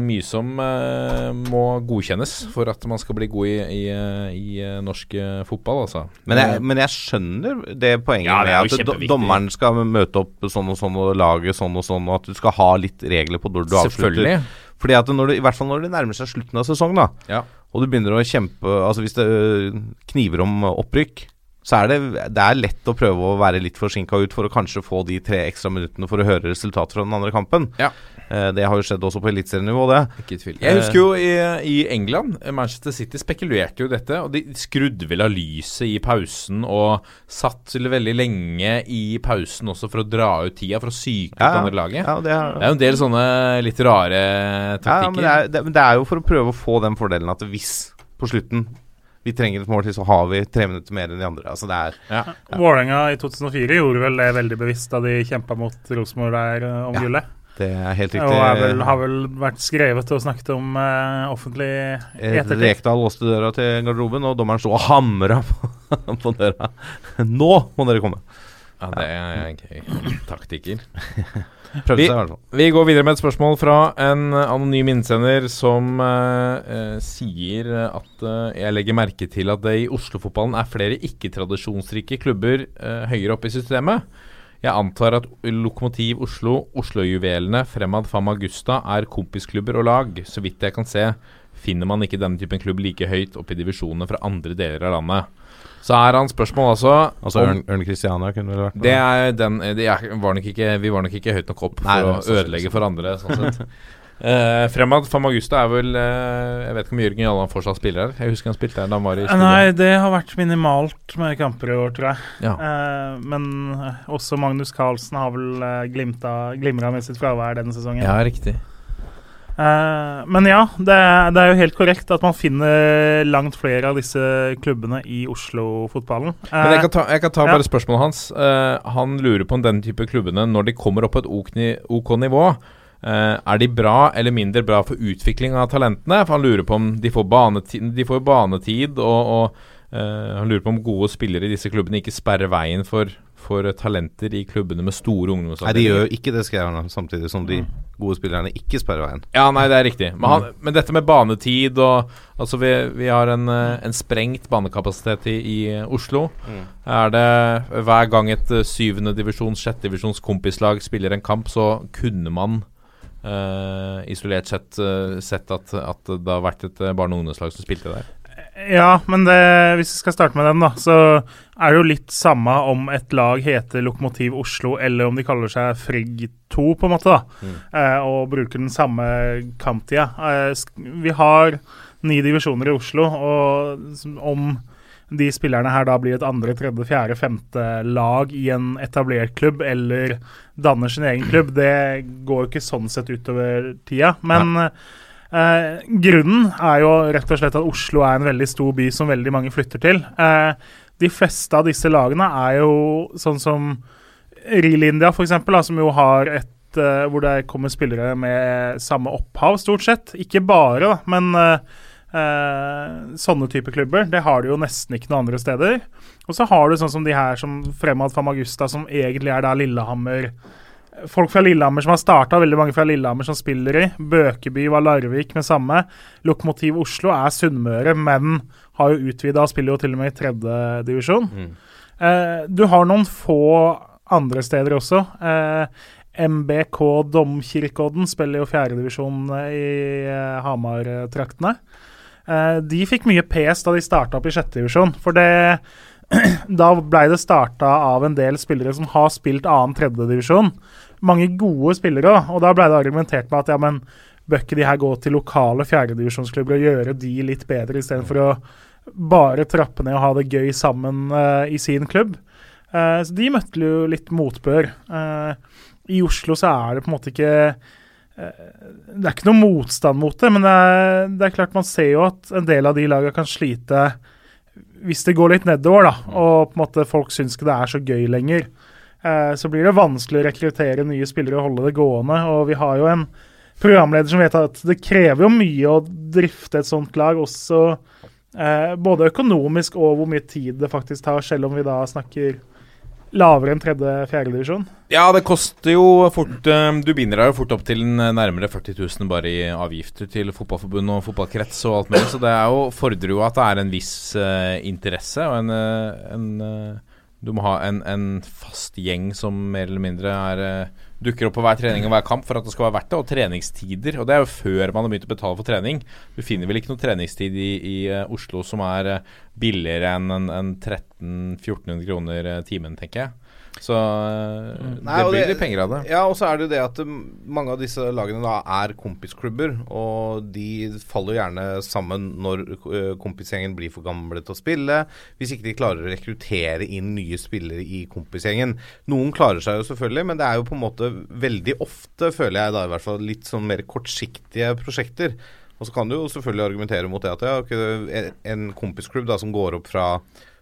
mye som uh, må godkjennes for at man skal bli god i, i, eh, i norsk fotball, altså. Men jeg, men jeg skjønner det poenget Ja, det med at dommeren skal møte opp sånn og sånn og lage sånn og sånn, og at du skal ha litt regler på når du avslutter. Fordi at når det, I hvert fall når det nærmer seg slutten av sesongen, da, Ja. og du begynner å kjempe Altså hvis det kniver om opprykk, så er det, det er lett å prøve å være litt forsinka ut for å kanskje få de tre ekstra minuttene for å høre resultatet fra den andre kampen. Ja. Eh, det har jo skjedd også på eliteserienivå, det. Ikke tvil. Jeg husker jo i, i England Manchester City spekulerte jo dette, og de skrudde vel av lyset i pausen og satt veldig lenge i pausen også for å dra ut tida, for å psyke ut Ja, andre laget. Ja, det er, Det er jo en del sånne litt rare ja, taktikker. men det er, det, men det er jo for å prøve å få den fordelen at hvis på slutten vi trenger et mål til, så har vi tre minutter mer enn de andre. Altså det er ja. Vålerenga i 2004 gjorde vel det veldig bevisst da de kjempa mot Rosenborg der eh, om Ja, gullet. Det er helt riktig. Og er vel, har vel vært skrevet og snakket om uh, offentlig Eh, ettertid. Rekdal låste døra til garderoben, og dommeren sto og hamra på, på døra. Nå må dere komme! ja, det er gøy. Taktikker. Prøvde Vi- seg i hvert fall. Vi går videre med et spørsmål fra en eh, anonym innsender som eh, eh, sier at eh, jeg legger merke til at det i Oslo-fotballen er flere ikke-tradisjonsrike klubber eh, høyere oppe i systemet. Jeg antar at Lokomotiv Oslo, Oslojuvelene, Fremad Famagusta er kompisklubber og lag. Så vidt jeg kan se, finner man ikke denne typen klubb like høyt oppe i divisjonene fra andre deler av landet. Så er han spørsmål altså Altså om- Ørn, Ørn Christiania kunne vel vært det er den det er, var nok ikke, Vi var nok ikke høyt nok opp for Nei, å ødelegge for andre. Sånn sett. Uh, Fremad Famagusta er vel uh, Jeg vet ikke om Jørgen Jalland fortsatt spiller her. Jeg husker han spilte her da han var i Eh. Nei, det har vært minimalt med kamper i år, tror jeg. Ja. Uh, men også Magnus Carlsen har vel uh, glimra med sitt fravær denne sesongen. ja, riktig. Eh, men ja, det, er- det er jo helt korrekt at man finner langt flere av disse klubbene i Oslo-fotballen. Men jeg Eh, kan ta, jeg kan ta ja. bare spørsmålet hans. Uh, han lurer på om den type klubbene, når de kommer opp på et ok, ni- ok nivå Eh, er de bra eller mindre bra for utvikling av talentene? For han lurer på om de får banetid, de får banetid og, og eh, han lurer på om gode spillere i disse klubbene ikke sperrer veien for, for talenter i klubbene med store Nei, de gjør jo ikke det, skrev han, samtidig som de gode spillerne ikke sperrer veien. Ja, nei, det er riktig. Men, han, men dette med banetid og Altså, vi, vi har en, eh, en sprengt banekapasitet i, i Oslo. Oslo. Er det hver gang et syvendedivisjons, syvende divisjons, sjette divisjons kompislag spiller en kamp, så kunne man Uh, isolert sett uh, sett at, at det har vært et eh, barne- og ungdomslag som spilte der? Ja, men det, hvis vi skal starte med den, da, så er det jo litt samme om et lag heter Lokomotiv Oslo, eller om de kaller seg Frigg 2, på en måte, da, eh, og bruker den samme kamptida. Eh, vi har ni divisjoner i Oslo, og om de spillerne her da blir et andre, tredje, fjerde, femte lag i en etablert klubb, eller danner sin egen klubb, det går jo ikke sånn sett utover tida. Men Eh, grunnen er jo rett og slett at Oslo er en veldig stor by som veldig mange flytter til. Eh, de fleste av disse lagene er jo sånn som Real India, da, som jo har et eh, hvor det kommer spillere med samme opphav, stort sett. Ikke bare, da, men eh, eh, sånne type klubber. Det har du jo nesten ikke noen andre steder. Og så har du sånn som de her som Fremad Famagusta, som egentlig er da Lillehammer folk fra Lillehammer som har starta, veldig mange fra Lillehammer som spiller i. Bøkeby var Larvik med samme. Lokomotiv Oslo er Sunnmøre, men har jo utvida og spiller jo til og med i tredjedivisjon. Eh, du har noen få andre steder også. Eh, MBK Domkirkeodden spiller jo fjerdedivisjon i eh, Hamar-traktene. Eh, de fikk mye pes da de starta opp i sjettedivisjon, for det da blei det starta av en del spillere som har spilt annen tredjedivisjon. Mange gode spillere, òg, og da blei det argumentert med at ja, men bør ikke de her gå til lokale fjerdedivisjonsklubber og gjøre de litt bedre, istedenfor å bare trappe ned og ha det gøy sammen uh, i sin klubb. Uh, så de møtte jo litt motbør. Uh, I Oslo så er det på en måte ikke Det er ikke noe motstand mot det, men det er, det er klart man ser jo at en del av de lagene kan slite hvis det går litt nedover, da, og på en måte folk syns ikke det er så gøy lenger, eh, så blir det vanskelig å rekruttere nye spillere og holde det gående. Og vi har jo en programleder som vet at det krever jo mye å drifte et sånt lag, også eh, både økonomisk og hvor mye tid det faktisk tar, selv om vi da snakker lavere enn tredje-fjerde divisjon. Ja, det koster jo fort eh, Du binder deg jo fort opp til nærmere 40 000 bare i avgifter til fotballforbund og fotballkrets og alt mulig, så det jo, fordrer jo at det er en viss uh, interesse og en, eh, en uh, Du må ha en, en fast gjeng som mer eller mindre er eh, dukker opp på hver trening og hver kamp for at det skal være verdt det. Og treningstider. Og det er jo før man har begynt å betale for trening. Du finner vel ikke noe treningstid i, i eh, Oslo som er eh, billigere enn en, en 1300-1400 kroner eh, timen, tenker jeg. Så eh, Nei, det og blir litt penger av det. Ja, og så er det jo det at um, mange av disse lagene da er kompisklubber, og de faller gjerne sammen når uh, kompisgjengen blir for gamle til å spille, hvis ikke de klarer å rekruttere inn nye spillere i kompisgjengen. Noen klarer seg jo selvfølgelig, men det er jo på en måte veldig ofte, føler jeg da i hvert fall, litt sånn mer kortsiktige prosjekter. Og så kan du jo selvfølgelig argumentere mot det at ja, en- en kompisklubb da som går opp fra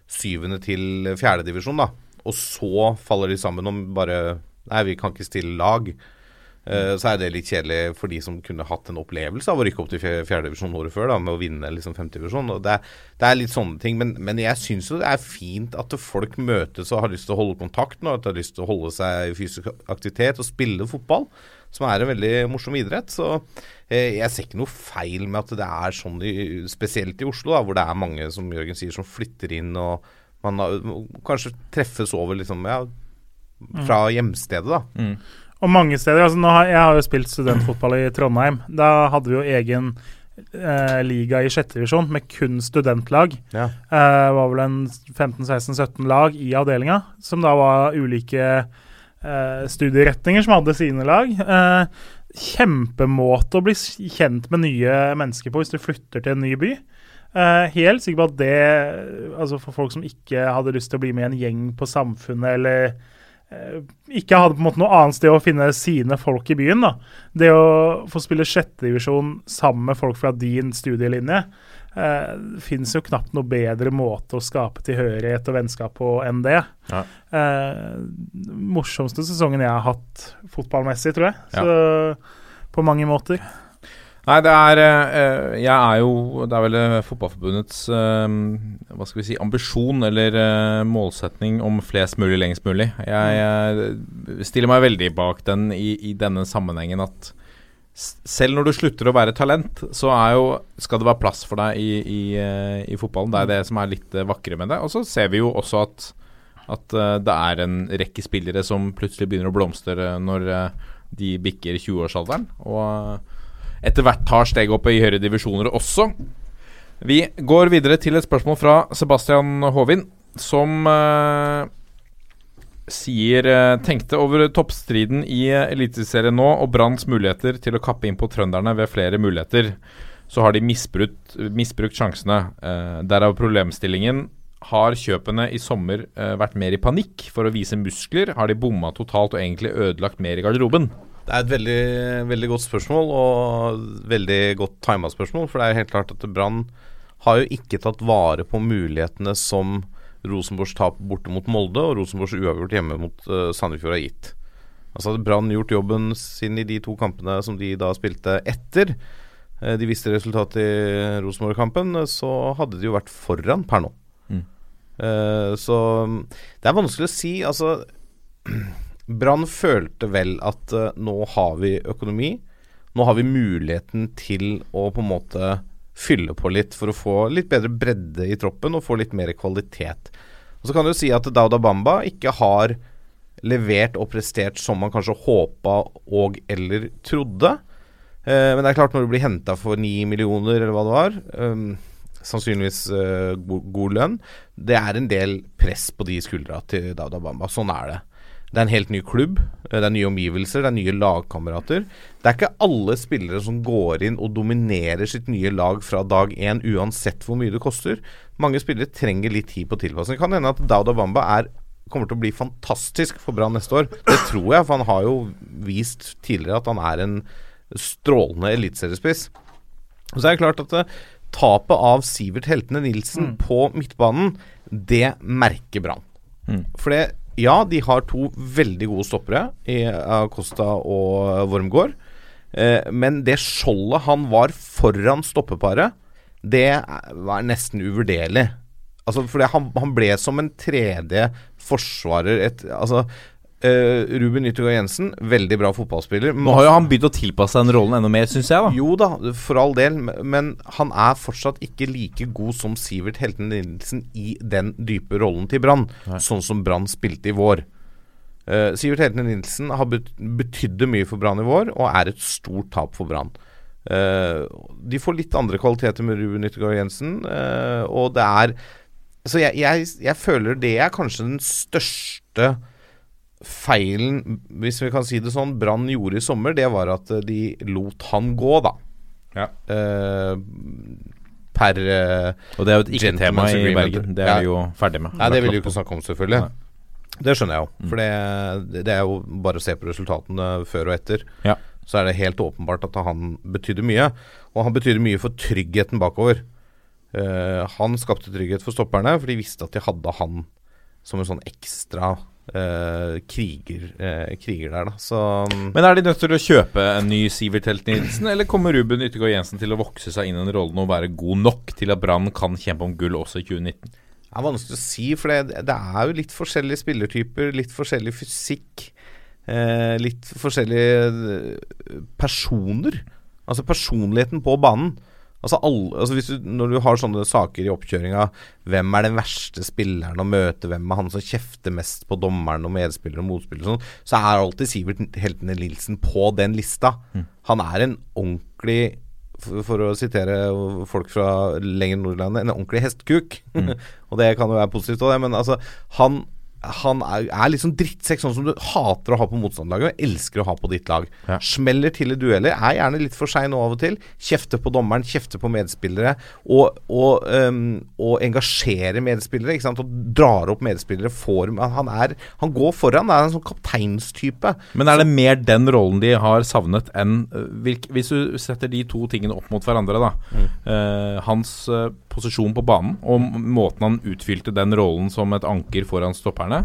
syvende til fjerdedivisjon, da, og så faller de sammen om bare Nei, vi kan ikke stille lag. Uh, så er det litt kjedelig for de som kunne hatt en opplevelse av å rykke opp til fje- fjerdedivisjon året før, da, med å vinne liksom femtedivisjon. Det, det er litt sånne ting. Men, men jeg syns jo det er fint at folk møtes og har lyst til å holde kontakten, og at de har lyst til å holde seg i fysisk aktivitet og spille fotball, som er en veldig morsom idrett. Så uh, jeg ser ikke noe feil med at det er sånn, i, spesielt i Oslo, da, hvor det er mange, som Jørgen sier, som flytter inn og man har, kanskje treffes over liksom, ja, fra hjemstedet, da. Og mange steder, altså nå har, Jeg har jo spilt studentfotball i Trondheim. Da hadde vi jo egen eh, liga i sjette divisjon med kun studentlag. Ja. Eh, var vel en 15-16-17 lag i avdelinga, som da var ulike eh, studieretninger som hadde sine lag. Eh, kjempemåte å bli kjent med nye mennesker på hvis du flytter til en ny by. Eh, helt sikker på at det Altså for folk som ikke hadde lyst til å bli med i en gjeng på Samfunnet, eller uh, ikke hadde på en måte noe annet sted å finne sine folk i byen. da. Det å få spille sjettedivisjon sammen med folk fra din studielinje, Uh, finnes jo knapt noe bedre måte å skape tilhørighet og vennskap på enn det. Ja. Uh, morsomste sesongen jeg har hatt fotballmessig, tror jeg. Ja. Så på mange måter. Nei, det er eh, Jeg er jo Det er vel eh, Fotballforbundets eh, Hva skal vi si ambisjon eller målsetning om flest mulig lengst mulig. Jeg stiller meg veldig bak den i, i denne sammenhengen at selv når du slutter å være talent, så er jo, skal det være plass for deg i, i, i fotballen. Det er det som er litt vakre med det. Og så ser vi jo også at, at det er en rekke spillere som plutselig begynner å blomstre når de bikker 20-årsalderen. Og etter hvert tar steg opp i høyere divisjoner også. Vi går videre til et spørsmål fra Sebastian Håvin, som eh, sier eh, Tenkte over toppstriden i eh, Eliteserien nå og Branns muligheter til å kappe inn på trønderne ved flere muligheter. Så har de misbrukt, misbrukt sjansene. Eh, derav problemstillingen. Har kjøpene i sommer eh, vært mer i panikk for å vise muskler? Har de bomma totalt og egentlig ødelagt mer i garderoben? Det er et veldig, veldig godt spørsmål, og veldig godt tima spørsmål. For det er jo helt klart at Brann har jo ikke tatt vare på mulighetene som Rosenborgs tap borte mot Molde og Rosenborgs uavgjort hjemme mot uh, Sandefjord har gitt. Altså Hadde Brann gjort jobben sin i de to kampene som de da spilte etter eh, de visste resultatet i Rosenborg-kampen, eh, så hadde de jo vært foran per nå. Mm. Eh, så det er vanskelig å si. Altså Brann følte vel at uh, nå har vi økonomi. Nå har vi muligheten til å på en måte fylle på litt for å få litt bedre bredde i troppen og få litt mer kvalitet. Og Så kan du si at Dauda Bamba ikke har levert og prestert som man kanskje håpa og eller trodde. Eh, men det er klart, når du blir henta for ni millioner, eller hva det var eh, Sannsynligvis eh, god, god lønn. Det er en del press på de skuldra til Dauda Bamba. Sånn er det. Det er en helt ny klubb. eh, Det er nye omgivelser, det er nye lagkamerater. Det er ikke alle spillere som går inn og dominerer sitt nye lag fra dag én, uansett hvor mye det koster. Mange spillere trenger litt tid på tilpasning. Kan hende at Dauda Bamba er, kommer til å bli fantastisk for Brann neste år. Det tror jeg, for han har jo vist tidligere at han er en strålende eliteseriespiss. Så er det klart at eh, tapet av Sivert Heltene Nilsen på midtbanen, det merker Brann. Mm. For det, ja, de har to veldig gode stoppere i Acosta og Wormgård. Eh, men det skjoldet han var foran stoppeparet, det var nesten uvurderlig. Altså, fordi han, han ble som en tredje forsvarer et, Altså, eh, Ruben Yttergård Jensen, veldig bra fotballspiller. Nå har jo han begynt å tilpasse den rollen enda mer, syns jeg. da Jo da, for all del, men han er fortsatt ikke like god som Sivert Helten Nilsen i den dype rollen til Brann, sånn som Brann spilte i vår. Uh, Sivert Helten Nilsen har bet betydde mye for Brann i vår, og er et stort tap for Brann. Uh, de får litt andre kvaliteter med Ruben Yttergård Jensen, og det er Så jeg, jeg, jeg føler det er kanskje den største feilen, hvis vi kan si det sånn, Brann gjorde i sommer, det var at eh, de lot han gå, da. Ja. Uh, per uh, Og det er jo et ikke-tema i. Bergen. Det er Ja. vi jo ferdig med. Nei, det vil vi ikke snakke om, selvfølgelig. Nei. Det skjønner jeg jo. For det, det er jo bare å se på resultatene før og etter. Ja. Så er det helt åpenbart at han betydde mye. Og han betydde mye for tryggheten bakover. Uh, han skapte trygghet for stopperne, for de visste at de hadde han som en sånn ekstra kriger, eh, kriger der, da. Så Men er de nødt til å kjøpe en ny Sivert Helt Nilsen, eller kommer Ruben Yttergård Jensen til å vokse seg inn i den rollen og være god nok til at Brann kan kjempe om gull også i 2019? Det er vanskelig å si, for det, det er jo litt forskjellige spillertyper, litt forskjellig fysikk. Eh, litt forskjellige eh, personer. Altså personligheten på banen. Altså, alle, altså hvis du, Når du har sånne saker i oppkjøringa, hvem er den verste spilleren å møte, hvem er han som kjefter mest på dommeren og medspiller og motspiller og sånn, så er alltid Sivert Heltene Nilsen på den lista. Han er en ordentlig for, å sitere folk fra lenger Nordlandet, en ordentlig hestkuk. og det kan jo være positivt òg, men altså Han, han er, er litt sånn drittsekk, sånn som du hater å ha på motstanderlaget, og elsker å ha på ditt lag. Ja. Smeller til i dueller, er gjerne litt for sein av og til. Kjefter på dommeren, kjefter på medspillere, og, og, um, og engasjerer medspillere. Ikke sant? Og drar opp medspillere. Får, han, er, han går foran, er en sånn kapteinstype. Men er det mer den rollen de har savnet enn øh, Hvis du setter de to tingene opp mot hverandre, da. eh, hans eh, posisjon på banen og måten han utfylte den rollen som et anker foran stopperne.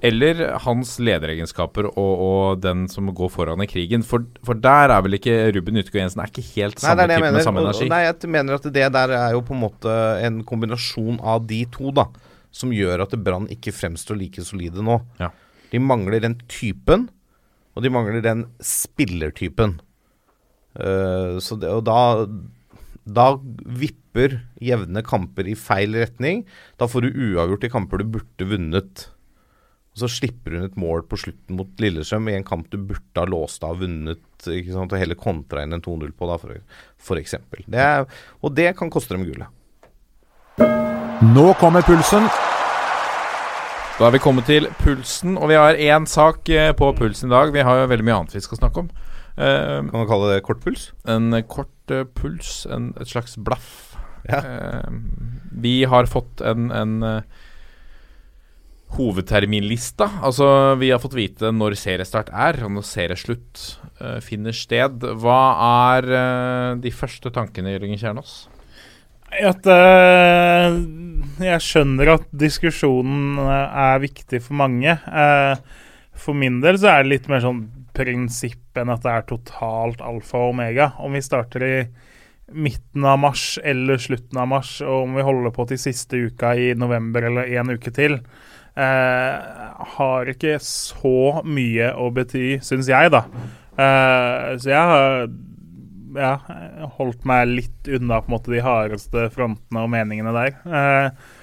eller hans lederegenskaper og, og den som går foran i krigen. For, for der er vel ikke Ruben Utgaard Jensen er ikke helt Nei, samme det det type med samme energi. nei, jeg mener at det der er jo på en måte en kombinasjon av de to, da. Som gjør at Brann ikke fremstår like solide nå. Ja. De mangler den typen, og de mangler den spillertypen. Uh, så det, og da Da vipper jevne kamper i feil retning. Da får du uavgjort i kamper du burde vunnet. Og så slipper hun et mål på slutten mot Lillestrøm i en kamp du burde ha låst av og vunnet, ikke sant, og heller kontra inn en 2-0 på, da, for, for eksempel. Det er, og det kan koste dem gullet. Nå kommer pulsen. Da er vi kommet til pulsen, og vi har én sak eh, på pulsen i dag. Vi har jo veldig mye annet vi skal snakke om. Uh, Kan man kalle det kortpuls? en kort eh, puls, en, et slags blaff. Ja. Eh, vi har fått en, en eh, hovedterminlista. Altså, vi har fått vite når seriestart er, og når serieslutt uh, finner sted. Hva er uh, de første tankene, Jørgen Kjernås? At jeg skjønner at diskusjonen er viktig for mange. Eh, for min del så er det litt mer sånn prinsipp enn at det er totalt alfa og omega. Om vi starter i midten av mars eller slutten av mars, og om vi holder på til siste uka i november eller en uke til, eh, har ikke så mye å bety, syns jeg, da. Eh, så jeg har ja, holdt meg litt unna på en måte de hardeste frontene og meningene der. Eh,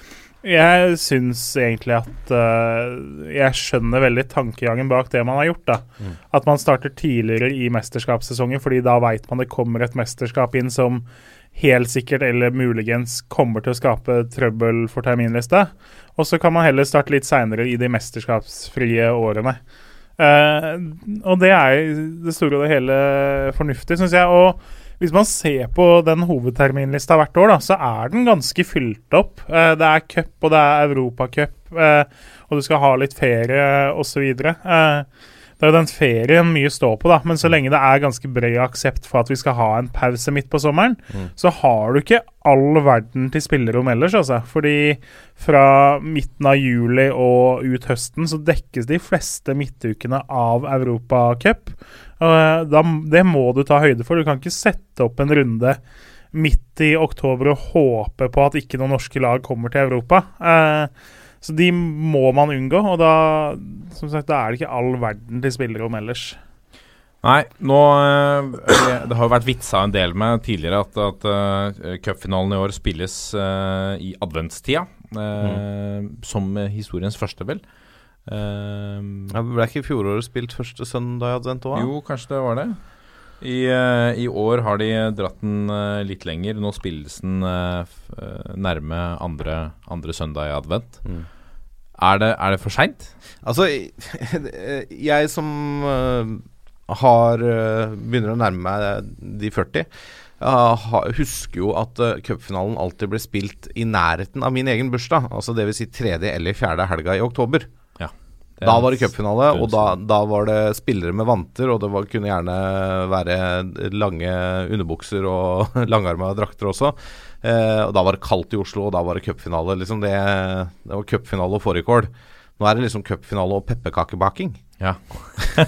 jeg syns egentlig at uh, Jeg skjønner veldig tankegangen bak det man har gjort. da. At man starter tidligere i mesterskapssesongen, fordi da veit man det kommer et mesterskap inn som helt sikkert eller muligens kommer til å skape trøbbel for terminlista. Og så kan man heller starte litt seinere i de mesterskapsfrie årene. Uh, og det er i det store og det hele fornuftig, syns jeg. Og hvis man ser på den hovedterminlista hvert år, da, så er den ganske fylt opp. Eh, det er cup, og det er europacup, eh, og du skal ha litt ferie osv. Eh, det er jo den ferien mye står på, da, men så lenge det er ganske bred aksept for at vi skal ha en pause midt på sommeren, så har du ikke all verden til spillerom ellers, altså. Fordi fra midten av juli og ut høsten så dekkes de fleste midtukene av Europacup. Uh, det må du ta høyde for. Du kan ikke sette opp en runde midt i oktober og håpe på at ikke noen norske lag kommer til Europa. Eh, så de må man unngå, og da, som sagt, da er det ikke all verden til spillerom ellers. Nei, nå eh, det- Det har jo vært vitsa en del med tidligere at, at uh, cupfinalen i år spilles uh, i adventstida. eh, Som historiens første, vel. Uh, Ja, ble ikke fjoråret spilt første søndag i advent òg? jo, kanskje det var det. I, eh, I år har de dratt den eh, litt lenger. Nå spilles den eh, eh, nærme andre, andre søndag i advent. Mm. Er, det, er det for seint? Altså, jeg som har begynner å nærme meg de 40, Jeg husker jo at cupfinalen alltid ble spilt i nærheten av min egen bursdag. Altså dvs. Si tredje eller fjerde helga i oktober. Da var det cupfinale, og da, da var det spillere med vanter, og det var, kunne gjerne være lange underbukser og langarma drakter også. Eh, og da var det kaldt i Oslo, og da var det cupfinale. Liksom det, det var cupfinale og fårikål. Nå er det liksom cupfinale og pepperkakebaking. Ja.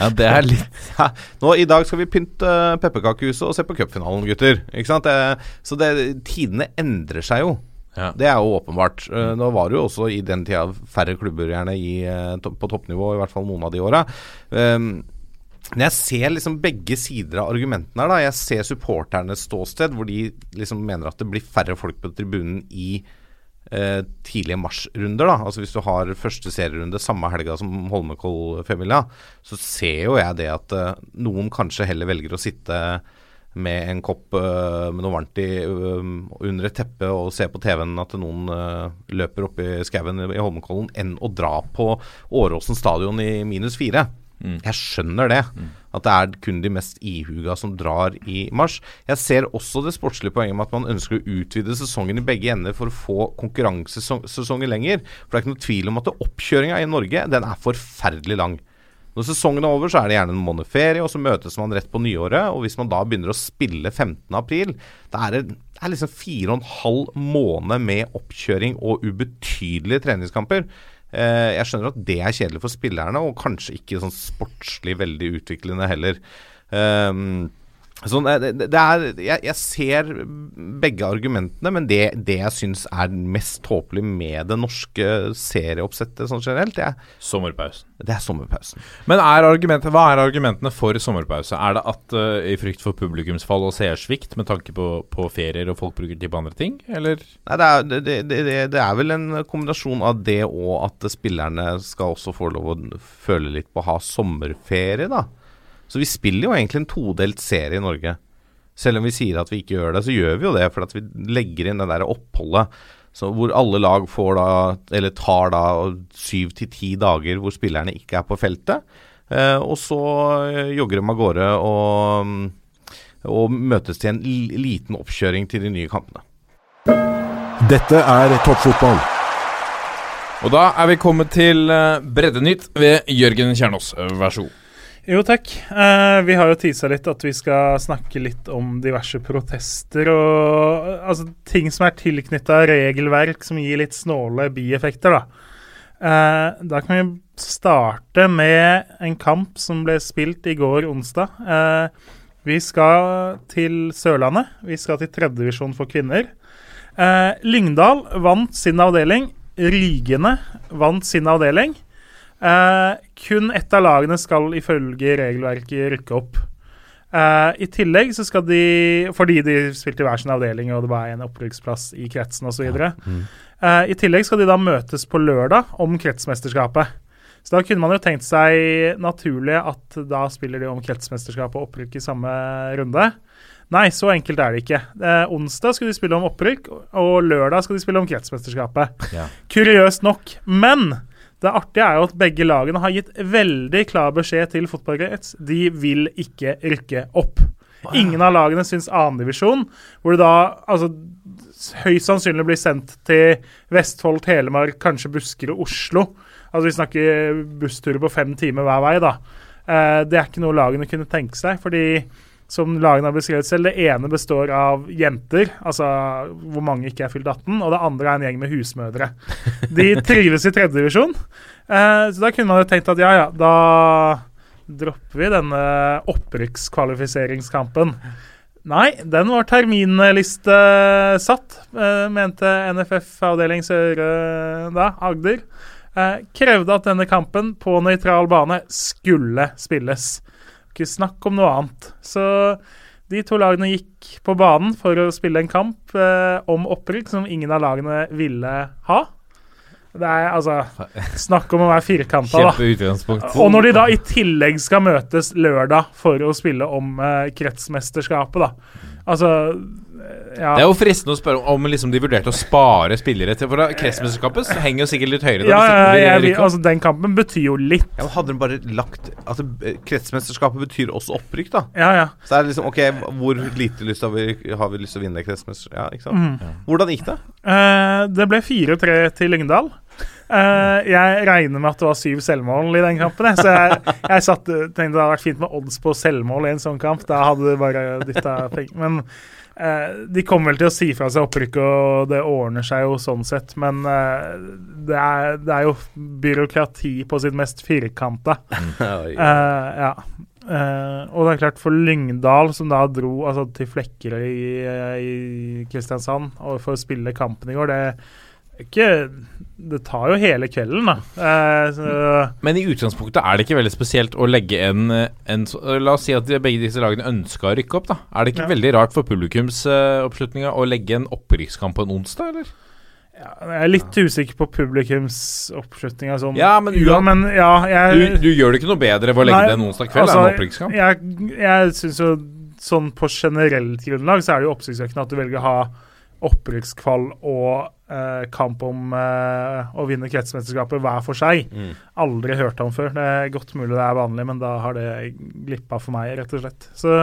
ja, det er litt Ja, nå I dag skal vi pynte uh, pepperkakehuset og se på cupfinalen, gutter. Ikke sant? Det, så det, tidene endrer seg jo. Ja. Det er jo åpenbart. Uh, nå var det jo også i den tida færre klubber gjerne i, uh, på toppnivå, i hvert fall noen av de åra. Um, men jeg ser liksom begge sider av argumentene her. Jeg ser supporternes ståsted, hvor de liksom mener at det blir færre folk på tribunen i eh, tidlige marsrunder. Altså Hvis du har første serierunde samme helga som Holmenkoll-familia, så ser jo jeg det at eh, noen kanskje heller velger å sitte med en kopp øh, med noe varmt i, øh, under et teppe og se på TV-en at noen øh, løper opp i skauen i Holmenkollen, enn å dra på Åråsen stadion i minus fire. Jeg skjønner det. At det er kun de mest ihuga som drar i mars. Jeg ser også det sportslige poenget med at man ønsker å utvide sesongen i begge ender for å få konkurransesesonger lenger. For det er ikke noe tvil om at oppkjøringa i Norge den er forferdelig lang. Når sesongen er over, så er det gjerne en måned ferie, og så møtes man rett på nyåret. Og hvis man da begynner å spille 15. april, da er det, er liksom fire og en halv måned med oppkjøring og ubetydelige treningskamper. Eh, jeg skjønner at det er kjedelig for spillerne, og kanskje ikke sånn sportslig veldig utviklende heller. Um, Sånn, det, det det er, jeg, jeg ser begge argumentene, men det, det jeg syns er mest tåpelig med det norske serieoppsettet sånn generelt, er, Sommerpausen. det er sommerpausen. Men er hva er argumentene for sommerpause? Er det at uh, i frykt for publikumsfall og seersvikt med tanke på, på ferier og folk bruker tid på andre ting, eller? Nei, det, er, det, det, det, det er vel en kombinasjon av det og at spillerne skal også få lov å føle litt på å ha sommerferie, da. Så vi spiller jo egentlig en todelt serie i Norge. Selv om vi sier at vi ikke gjør det, så gjør vi jo det. For at vi legger inn det der oppholdet så hvor alle lag får da, eller tar da syv til ti dager hvor spillerne ikke er på feltet. Eh, og så eh, jogger de av gårde og, og møtes til en liten oppkjøring til de nye kampene. Dette er toppfotball. Og da er vi kommet til uh, Breddenytt ved Jørgen Kjernås. Uh, Vær så god. Jo, takk. Eh, vi har jo tisa litt at vi skal snakke litt om diverse protester og altså, ting som er tilknytta regelverk som gir litt snåle bieffekter, da. Eh, da kan vi starte med en kamp som ble spilt i går onsdag. Eh, vi skal til Sørlandet. Vi skal til tredjedivisjon for kvinner. Eh, Lyngdal vant sin avdeling. Rygene vant sin avdeling. Eh, kun ett av lagene skal ifølge regelverket rykke opp. Eh, I tillegg så skal de, fordi de spilte i hver sin avdeling og det var en opprykksplass i kretsen osv. videre Eh, I tillegg skal de da møtes på lørdag om kretsmesterskapet. Så da kunne man jo tenkt seg naturlig at da spiller de om kretsmesterskap og opprykk i samme runde. Nei, så enkelt er det ikke. Eh, onsdag skal de spille om opprykk, og lørdag skal de spille om kretsmesterskapet. Ja. Kuriøst nok. Men det artige er jo at begge lagene har gitt veldig klar beskjed til fotballkrets. De vil ikke rykke opp. Ingen av lagene syns annendivisjon, hvor det da altså, høyst sannsynlig blir sendt til Vestfold, Telemark, kanskje Buskerud, Oslo. Altså Vi snakker bussturer på fem timer hver vei. da. Eh, det er ikke noe lagene kunne tenke seg. fordi som lagene har beskrevet selv, det ene består av jenter, altså hvor mange ikke er fylt 18, og det andre er en gjeng med husmødre. De trives i tredjedivisjon. Eh, så da kunne man jo tenkt at ja, ja, da dropper vi denne opprykkskvalifiseringskampen. Nei, den var terminlistesatt, eh, mente NFF avdeling Søre da, Agder. Eh, krevde at denne kampen på nøytral bane skulle spilles. Ikke snakk om noe annet. Så de to lagene gikk på banen for å spille en kamp eh, om opprykk som ingen av lagene ville ha. Det er altså Snakk om å være firkanta, da. Og når de da i tillegg skal møtes lørdag for å spille om eh, kretsmesterskapet, da. Altså ja. Det er jo fristende å spørre om liksom de vurderte å spare spillere til For kretsmesterskapet henger jo sikkert litt høyere. da, ja, ja, opp. altså, den kampen betyr jo litt. Ja, Hadde de bare lagt altså, kretsmesterskapet betyr også opprykk, da? Ja, ja. Så er liksom OK, hvor lite lyst har vi, har vi lyst til å vinne kretsmesterskapet? Ja, ikke sant? Hvordan gikk det? Uh, det ble 4-3 til Lyngdal. Uh, jeg regner med at det var syv selvmål i den kampen. jeg, Så jeg, jeg satt, tenkte det hadde vært fint med odds på selvmål i en sånn kamp. Da hadde det bare dytta penger. Men eh, de kommer vel til å si fra seg opprykk, og det ordner seg jo sånn sett. Men eh, det, er, det er jo byråkrati på sitt mest firkanta. Oi. Eh, ja. Eh, og det er klart for Lyngdal, som da dro altså, til Flekkerøy i, i Kristiansand og for å spille kampen i går, det ikke Det tar jo hele kvelden, da. Eh, Men i utgangspunktet er det ikke veldig spesielt å legge en, en La oss si at begge disse lagene ønska å rykke opp, da. Er det ikke Ja. veldig rart for publikumsoppslutninga å legge en opprykkskamp på en onsdag, eller? ja, jeg er litt usikker på publikumsoppslutninga sånn. Ja, men Ja, men ja, Du, jeg du gjør det ikke noe bedre ved å legge Nei, det en onsdag kveld altså, er en opprykkskamp? Jeg, jeg syns jo sånn på generelt grunnlag så er det jo oppsiktsvekkende at du velger å ha opprykkskvall og eh, kamp om eh, å vinne kretsmesterskapet hver for seg. Mm. Aldri hørt om før. Det er godt mulig det er vanlig, men da har det glippa for meg, rett og slett. Så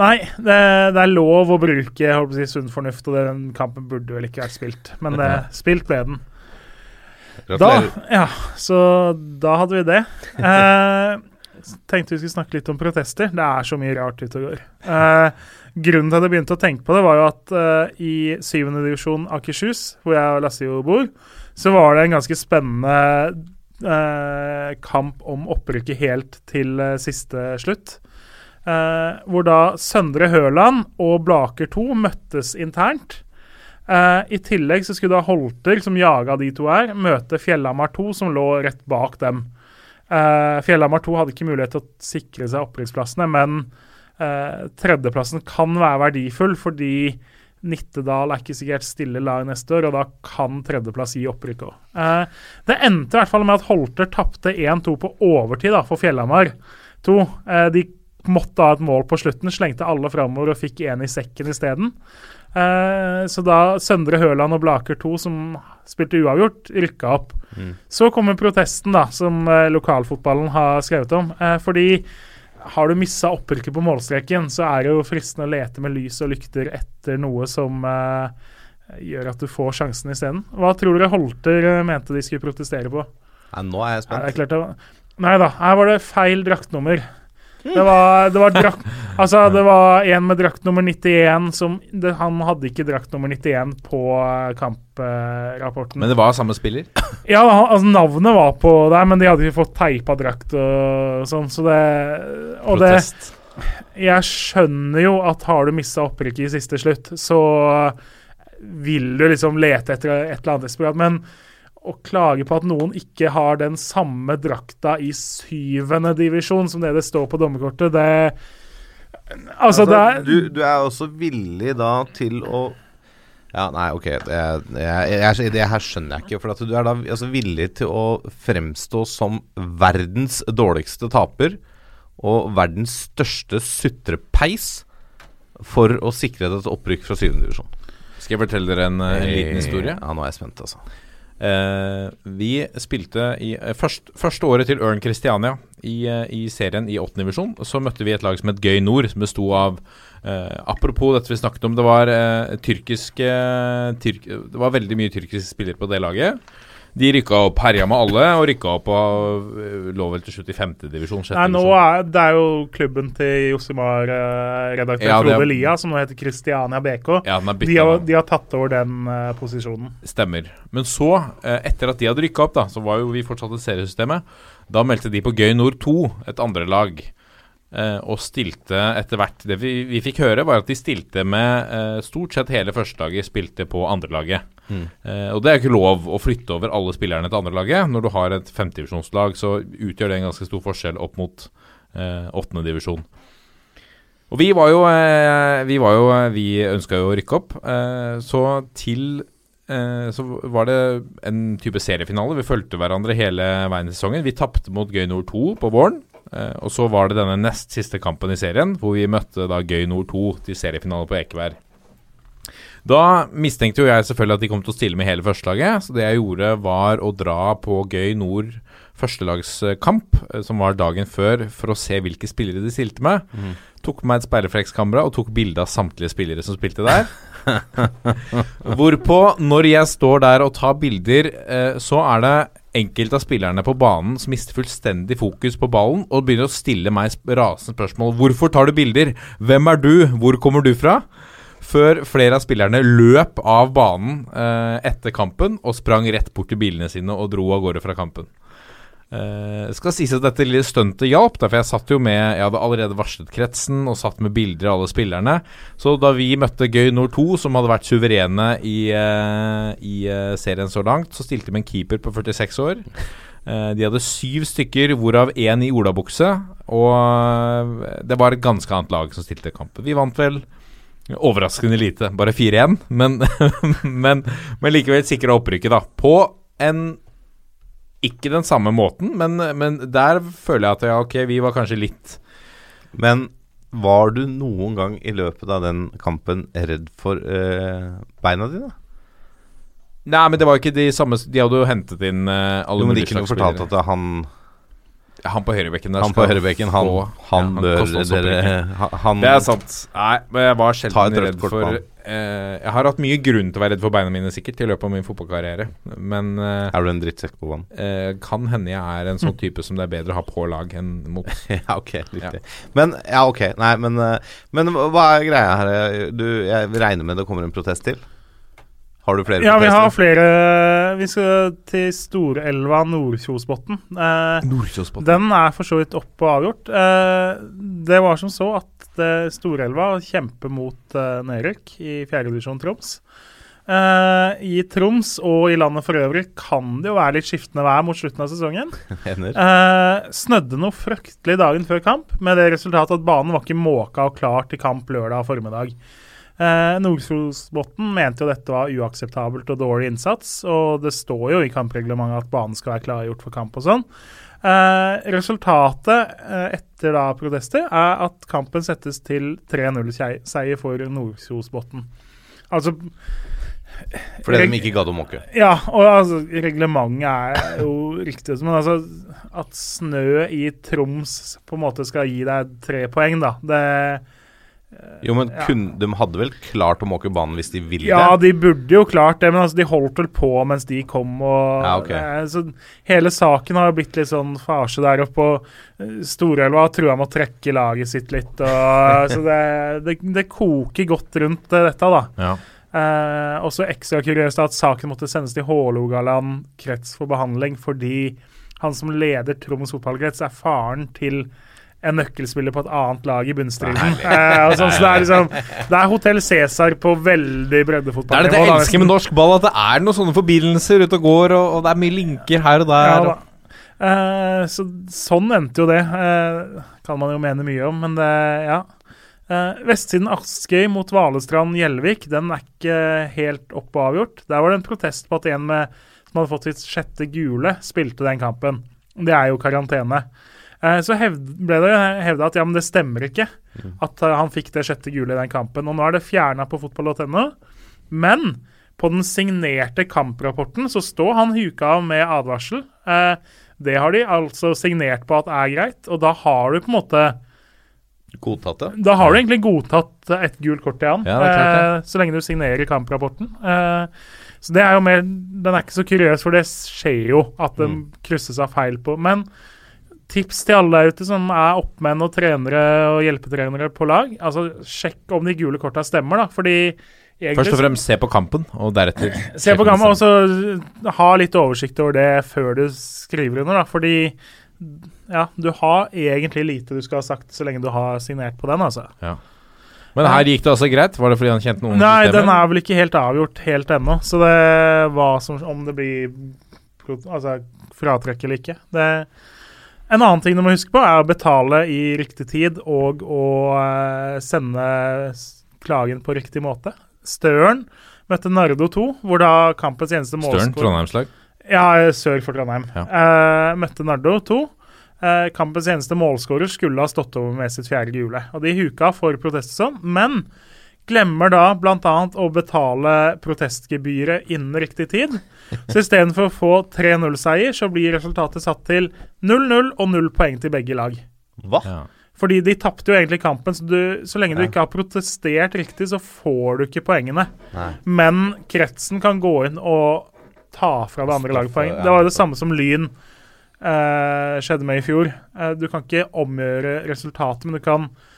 nei, det, det er lov å bruke å si, sunn fornuft, og den kampen burde vel ikke vært spilt. Men det, spilt ble den. Da, ja, så da hadde vi det. Eh, tenkte vi skulle snakke litt om protester. Det er så mye rart ute og går. Eh, grunnen til at jeg begynte å tenke på det, var jo at eh, i 7. divisjon Akershus, hvor jeg og Lasse jo bor, så var det en ganske spennende eh, kamp om opprykket helt til eh, siste slutt. Eh, hvor da Søndre Høland og Blaker 2 møttes internt. Eh, I tillegg så skulle da Holter, som jaga de to her, møte Fjellhamar 2, som lå rett bak dem. Uh, Fjellhamar 2 hadde ikke mulighet til å sikre seg opprykksplassene, men uh, tredjeplassen kan være verdifull fordi Nittedal er ikke sikkert stille lag neste år, og da kan tredjeplass gi opprykk òg. det endte i hvert fall med at Holter tapte 1-2 på overtid da, for Fjellhamar 2. Eh, de måtte ha et mål på slutten, slengte alle framover og fikk én i sekken isteden. Uh, så da Søndre Høland og Blaker 2, som spilte uavgjort, rykka opp. Så kommer protesten, da, som eh, lokalfotballen har skrevet om. Eh, fordi har du missa opprykket på målstreken, så er det jo fristende å lete med lys og lykter etter noe som eh, gjør at du får sjansen isteden. Hva tror dere Holter eh, mente de skulle protestere på? Nei, nå er jeg er spent. klart nei da, her var det feil draktnummer. Det var, det var drakt Altså, det var en med drakt nummer 91 som det, Han hadde ikke drakt nummer 91 på eh, kamprapporten. Men det var samme spiller. Ja, altså navnet var på der, men de hadde ikke fått teipa drakt og sånn, så det Og det Jeg skjønner jo at har du mista opprykket i siste slutt, så vil du liksom lete etter et eller annet desperat, men å klage på at noen ikke har den samme drakta i syvende divisjon som det det står på dommerkortet, det Altså, det er du, du er også villig da til å Ja, nei, ok. Det, jeg, jeg, det her skjønner jeg ikke. For at du er da altså, villig til å fremstå som verdens dårligste taper og verdens største sutrepeis for å sikre deg et opprykk fra syvende divisjon. Skal jeg fortelle dere en, eh, en liten historie? Ja, nå er jeg spent, altså. Eh, vi spilte i eh, først, første året til Ørn Christiania i, eh, i serien i åttende divisjon. Så møtte vi et lag som het Gøy Nord, som besto av Apropos dette vi snakket om, det var tyrkiske tyrk, Det var veldig mye tyrkiske spillere på det laget. De rykka opp, herja med alle, og rykka opp og eh, lå vel til slutt i femte divisjon. Nei, nå er det er jo klubben til Josimar-redaktør Ja, Frode Lia, som nå heter Christiania BK. Ja, byttet De har, de har tatt over den uh, posisjonen. Stemmer. Men så, uh, etter at de hadde rykka opp, da, så var jo vi fortsatt i seriesystemet. Da meldte de på Gøy Nord 2, et andre lag. Og stilte etter hvert Det vi, vi fikk høre, var at de stilte med eh, Stort sett hele førstelaget spilte på andrelaget. Mm. Eh, og det er ikke lov å flytte over alle spillerne til andrelaget. Når du har et femtedivisjonslag, så utgjør det en ganske stor forskjell opp mot eh, åttende divisjon. Og vi var jo eh, Vi, var jo, vi ønska jo å rykke opp, eh, så til eh, så var det en type seriefinale. Vi fulgte hverandre hele veien i sesongen. Vi tapte mot Gøy Nord 2 på våren. eh, og så var det denne nest siste kampen i serien, hvor vi møtte da Gøy Nord 2 til seriefinale på Ekeberg. Da mistenkte jo jeg selvfølgelig at de kom til å stille med hele førstelaget, så det jeg gjorde var å dra på Gøy Nord førstelagskamp, eh, som var dagen før, for å se hvilke spillere de stilte med. Tok med meg et speilreflekskamera og tok bilde av samtlige spillere som spilte der. Hvorpå, når jeg står der og tar bilder, eh, så er det enkelte av spillerne på banen som mister fullstendig fokus på ballen og begynner å stille meg rasende spørsmål. Hvorfor tar du bilder? Hvem er du? Hvor kommer du fra? Før flere av spillerne løp av banen eh, etter kampen og sprang rett bort til bilene sine og dro av gårde fra kampen. Eh, skal sies at dette lille stuntet hjalp, da, for jeg satt jo med Jeg hadde allerede varslet kretsen og satt med bilder av alle spillerne. Så da vi møtte Gøy Nord 2, som hadde vært suverene i, eh, i eh, serien så langt, så stilte vi en keeper på 46 år. Eh, de hadde syv stykker, hvorav én i olabukse. Og eh, det var et ganske annet lag som stilte kampen. Vi vant vel overraskende lite, bare 4-1, men, men, men likevel sikra opprykket, da. På en ikke den samme måten, men, men der føler jeg at ja, ok, vi var kanskje litt Men var du noen gang i løpet av den kampen redd for eh, beina dine? Nei, men det var ikke de samme De hadde jo hentet inn uh, alle Jo, men noe slags fortalt at han, Han på høyrebekken der han på høyrebekken, han, han ja, bør dere han, han Det er sant. Nei, men jeg var sjelden redd for eh, Jeg har hatt mye grunn til å være redd for beina mine, sikkert, i løpet av min fotballkarriere. Men eh, Er du en drittsekk på vann? eh, kan hende jeg er en sånn type som det er bedre å ha på lag enn mot. ja, ok, riktig. Men ja, ok. Nei, men, eh, men hva er greia her? Du, jeg regner med det kommer en protest til? Har du flere Ja, vi har flere Vi skal til Storelva Nordkjosbotn. Eh, Nordkjosbotn. den er for så vidt opp og avgjort. Eh, det var som så at eh, Storelva kjemper mot eh, nedrykk i fjerdedivisjon Troms. Eh, I Troms og i landet for øvrig kan det jo være litt skiftende vær mot slutten av sesongen. Eh, snødde noe fryktelig dagen før kamp, med det resultatet at banen var ikke måka og klar til kamp lørdag formiddag. Eh, Nordkjosbotn mente jo dette var uakseptabelt og dårlig innsats, og det står jo i kampreglementet at banen skal være klargjort for kamp og sånn. Eh, resultatet eh, etter da protester er at kampen settes til 3-0-seier for Nordkjosbotn. Altså Fordi de ikke gadd å måke. ja, og altså, reglementet er jo riktig, men altså At snø i Troms på en måte skal gi deg tre poeng, da Det Jo, men Ja. kun, de hadde vel klart å måke banen hvis de ville? Ja, de burde jo klart det, men altså, de holdt vel på mens de kom og Ja, ok. eh, Så hele saken har blitt litt sånn farse der oppe, og eh, Storelva trua med å trekke laget sitt litt, og Så det, det, det koker godt rundt eh, dette, da. Ja. Eh, også ekstra kuriøst at saken måtte sendes til Hålogaland krets for behandling fordi han som leder Troms fotballkrets, er faren til en nøkkelspiller på et annet lag i bunnstriden. Eh, sånn, så det er liksom Det er Hotell Cæsar på veldig Det er det jeg elsker med norsk ball, at det er noen sånne forbindelser ute og går, og, og det er mye linker her og der. Ja. Eh, så, sånn endte jo det. Eh, kan man jo mene mye om, men det, ja. Eh, vestsiden Askøy mot Valestrand Gjelvik, den er ikke helt opp og avgjort. Der var det en protest på at en med, som hadde fått sitt sjette gule, spilte den kampen. Det er jo karantene. Eh, så ble det hevda at ja, men det stemmer ikke at eh, han fikk det sjette gule i den kampen. Og nå er det fjerna på fotball.no. Men på den signerte kamprapporten så står han huka av med advarsel. Eh, det har de altså signert på at er greit, og da har du på en måte Godtatt det? Da har du egentlig godtatt et gult kort til han, Ja, så lenge du signerer kamprapporten. Så det er jo mer Den er ikke så kuriøs, for det skjer jo at den Mm. krysses av feil på. Men tips til alle der ute som er oppmenn og trenere og hjelpetrenere på lag. Altså, Sjekk om de gule korta stemmer, da. Fordi egentlig Først og fremst se på kampen, og deretter Se på kampen, og så ha litt oversikt over det før du skriver under, da. Fordi ja, du har egentlig lite du skal ha sagt så lenge du har signert på den, altså. Ja. Men her gikk det altså greit? Var det fordi han kjente noen Nei, systemet? den er vel ikke helt avgjort helt ennå, så det var som om det blir altså, fratrekk eller ikke. Det, en annen ting du må huske på, er å betale i riktig tid og å eh, sende klagen på riktig måte. Støren møtte Nardo 2, hvor da kampens eneste Støren, Trondheimslag. ja, sør for Trondheim. Ja. Uh, møtte Nardo 2. Uh, kampens eneste målskårer skulle ha stått over med sitt fjerde gule. Og de huka for protester sånn, men glemmer da bl.a. å betale protestgebyret innen riktig tid. Så istedenfor å få 3-0-seier, så blir resultatet satt til 0-0 og 0 poeng til begge lag. Hva? Ja. Fordi de tapte jo egentlig kampen, så, du, så lenge du Ja. ikke har protestert riktig, så får du ikke poengene. Nei. Men kretsen kan gå inn og ta fra det andre laget poeng. Det var jo det samme som Lyn eh, skjedde med i fjor. Eh, du kan ikke omgjøre resultatet, men du kan eh,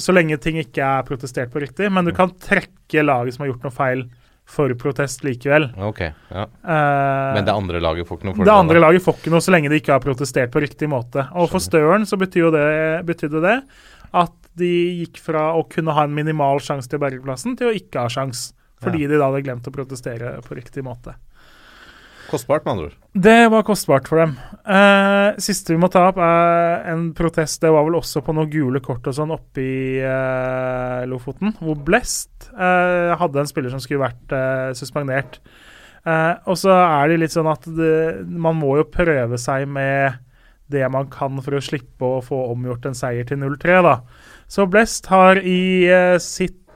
Så lenge ting ikke er protestert på riktig, men du kan trekke laget som har gjort noe feil, for protest likevel. Ok, ja. Uh, Men det andre laget får ikke noe det andre laget får ikke noe så lenge de ikke har protestert på riktig måte. Og for Støren så betyr jo det, betydde det at de gikk fra å kunne ha en minimal sjanse til å bergeplassen til å ikke ha sjans. Fordi de da hadde glemt å protestere på riktig måte. Kostbart, med andre ord. Det var kostbart for dem. Eh, siste vi må ta opp, er en protest. Det var vel også på noen gule kort og sånn oppe i eh, Lofoten, hvor Blest eh, hadde en spiller som skulle vært eh, suspendert. Eh, og så er det litt sånn at det, man må jo prøve seg med det man kan for å slippe å få omgjort en seier til 0-3, da. Så Blest har i eh,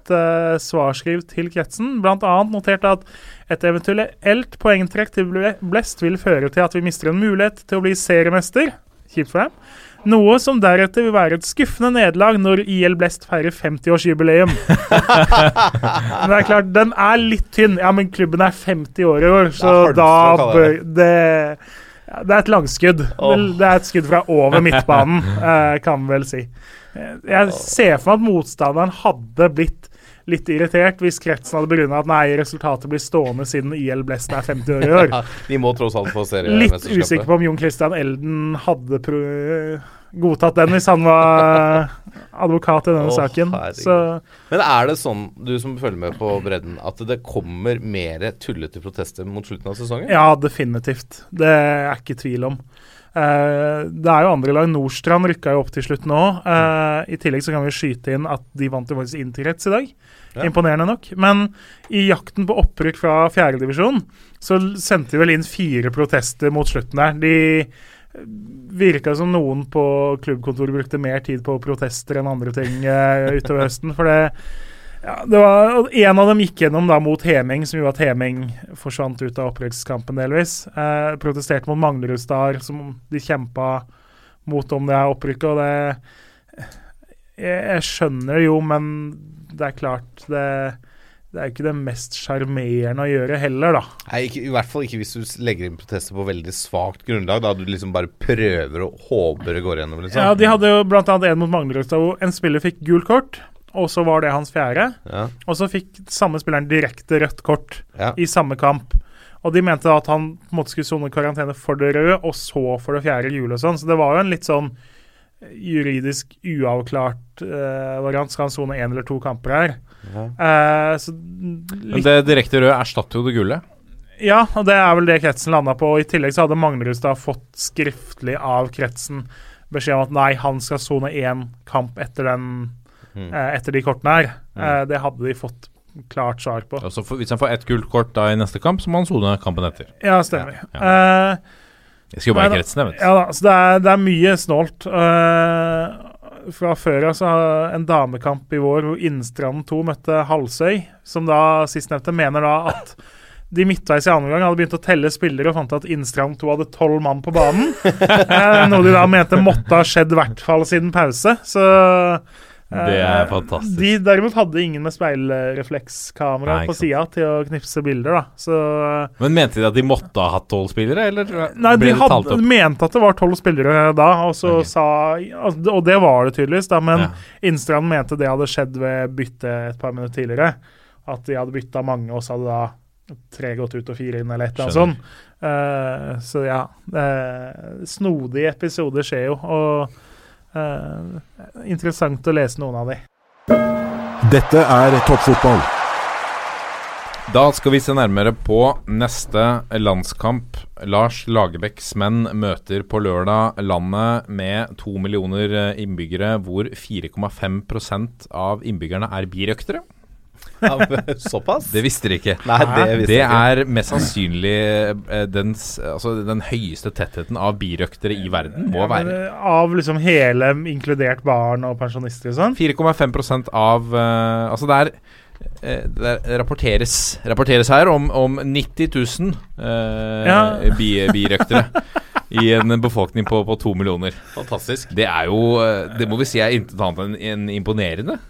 sitt uh, svarskriv til kretsen bl.a. notert at et eventuelt poengtrekk til Ble- Blest vil føre til at vi mister en mulighet til å bli seriemester. Kjipt for dem. Noe som deretter vil være et skuffende nederlag når IL Blest feirer 50-årsjubileum. men det er klart, den er litt tynn. Ja, men klubben er 50 år i år, så da bør det ja, Det er et langskudd. Oh. Det er et skudd fra over midtbanen, eh, kan vi vel si. Jeg ser for meg at motstanderen hadde blitt litt irritert hvis kretsen hadde begrunna at nei, resultatet blir stående siden IL Blest er 50 år i år. Ja, de må tross alt få Litt usikker på om Jon Christian Elden hadde godtatt den hvis han var advokat i denne oh, saken. Så Men er det sånn, du som følger med på bredden, at det kommer mer tullete protester mot slutten av sesongen? ja, definitivt. Det er ikke tvil om. Uh, det er jo andre lag. Nordstrand rykka jo opp til slutt nå. Eh, I tillegg så kan vi skyte inn at de vant jo faktisk Interkrets i dag. Ja. Imponerende nok. Men i jakten på opprykk fra fjerdedivisjon så sendte de vel inn fire protester mot slutten der. De virka som noen på klubbkontoret brukte mer tid på protester enn andre ting eh, utover høsten. For det, ja, det var, En av dem gikk gjennom da mot Heming, som gjorde at Heming forsvant ut av opprykkskampen delvis. Eh, protesterte mot Manglerudstad, som de kjempa mot om det er opprykket. Og det jeg, jeg skjønner jo, men det er klart det, det er ikke det mest sjarmerende å gjøre heller, da. Nei, ikke, I hvert fall ikke hvis du legger inn protester på veldig svakt grunnlag. Da du liksom bare prøver og håper det går gjennom. Liksom. Ja, De hadde jo bl.a. en mot Manglerudstad hvor en spiller fikk gult kort, og så var det hans fjerde. Ja, Og så fikk samme spilleren direkte rødt kort ja. i samme kamp. Og de mente da at han på en måte skulle sone karantene for det røde, og så for det fjerde gule og sånn. Så det var jo en litt sånn juridisk uavklart uh, variant. Skal han sone én eller to kamper her? Ja. Uh, så Men litt, det direkte røde erstatter jo det gule. Ja, og det er vel det kretsen landa på. Og I tillegg så hadde Manglerudstad fått skriftlig av kretsen beskjed om at nei, han skal sone én kamp etter, den, Mm. uh, etter de kortene her. Eh, det hadde de fått klart svar på. Så for, hvis han får ett gult kort da i neste kamp, så må han sone kampen etter. Ja, stemmer. Ja, Eh, Jeg skal jo Nei i kretsen, jeg, vet. Ja da, så det er, det er mye snålt. Uh, fra før av så har en damekamp i vår hvor Innstranden 2 møtte Halsøy, som da sistnevnte mener da at de midtveis i andre gang hadde begynt å telle spillere og fant at Innstrand 2 hadde tolv mann på banen. Eh, noe de da mente måtte ha skjedd i hvert fall siden pause. Så Det er fantastisk. De derimot hadde ingen med speilreflekskamera på sida til å knipse bilder, da. Så eh, Men mente de at de måtte ha hatt tolv spillere, eller Nei, de hadde, mente at det var tolv spillere da, og så okay. sa Og det var det tydeligvis, da, men Ja. Innstrand mente det hadde skjedd ved bytte et par minutter tidligere. At de hadde bytta mange, og så hadde da tre gått ut og fire inn, eller et eller annet sånt. Uh, så ja. Uh, snodige episoder skjer jo, og eh, interessant å lese noen av de. Dette er toppfotball. Da skal vi se nærmere på neste landskamp. Lars Lagerbäcks menn møter på lørdag landet med to millioner eh, innbyggere, hvor 4,5% av innbyggerne er birøktere. Ja, Såpass? Det visste dere ikke. Nei, det visste Det ikke. er mest sannsynlig eh, den, altså, den høyeste tettheten av birøktere i verden må Ja, være. eh, av liksom hele, inkludert barn og pensjonister og sånn. 4,5% av uh, Altså det er eh, det rapporteres, rapporteres her om, om 90 000 eh, Ja. bi, birøktere i en befolkning på, på to millioner. Fantastisk. Det er jo eh, Det må vi si er intet annet enn imponerende.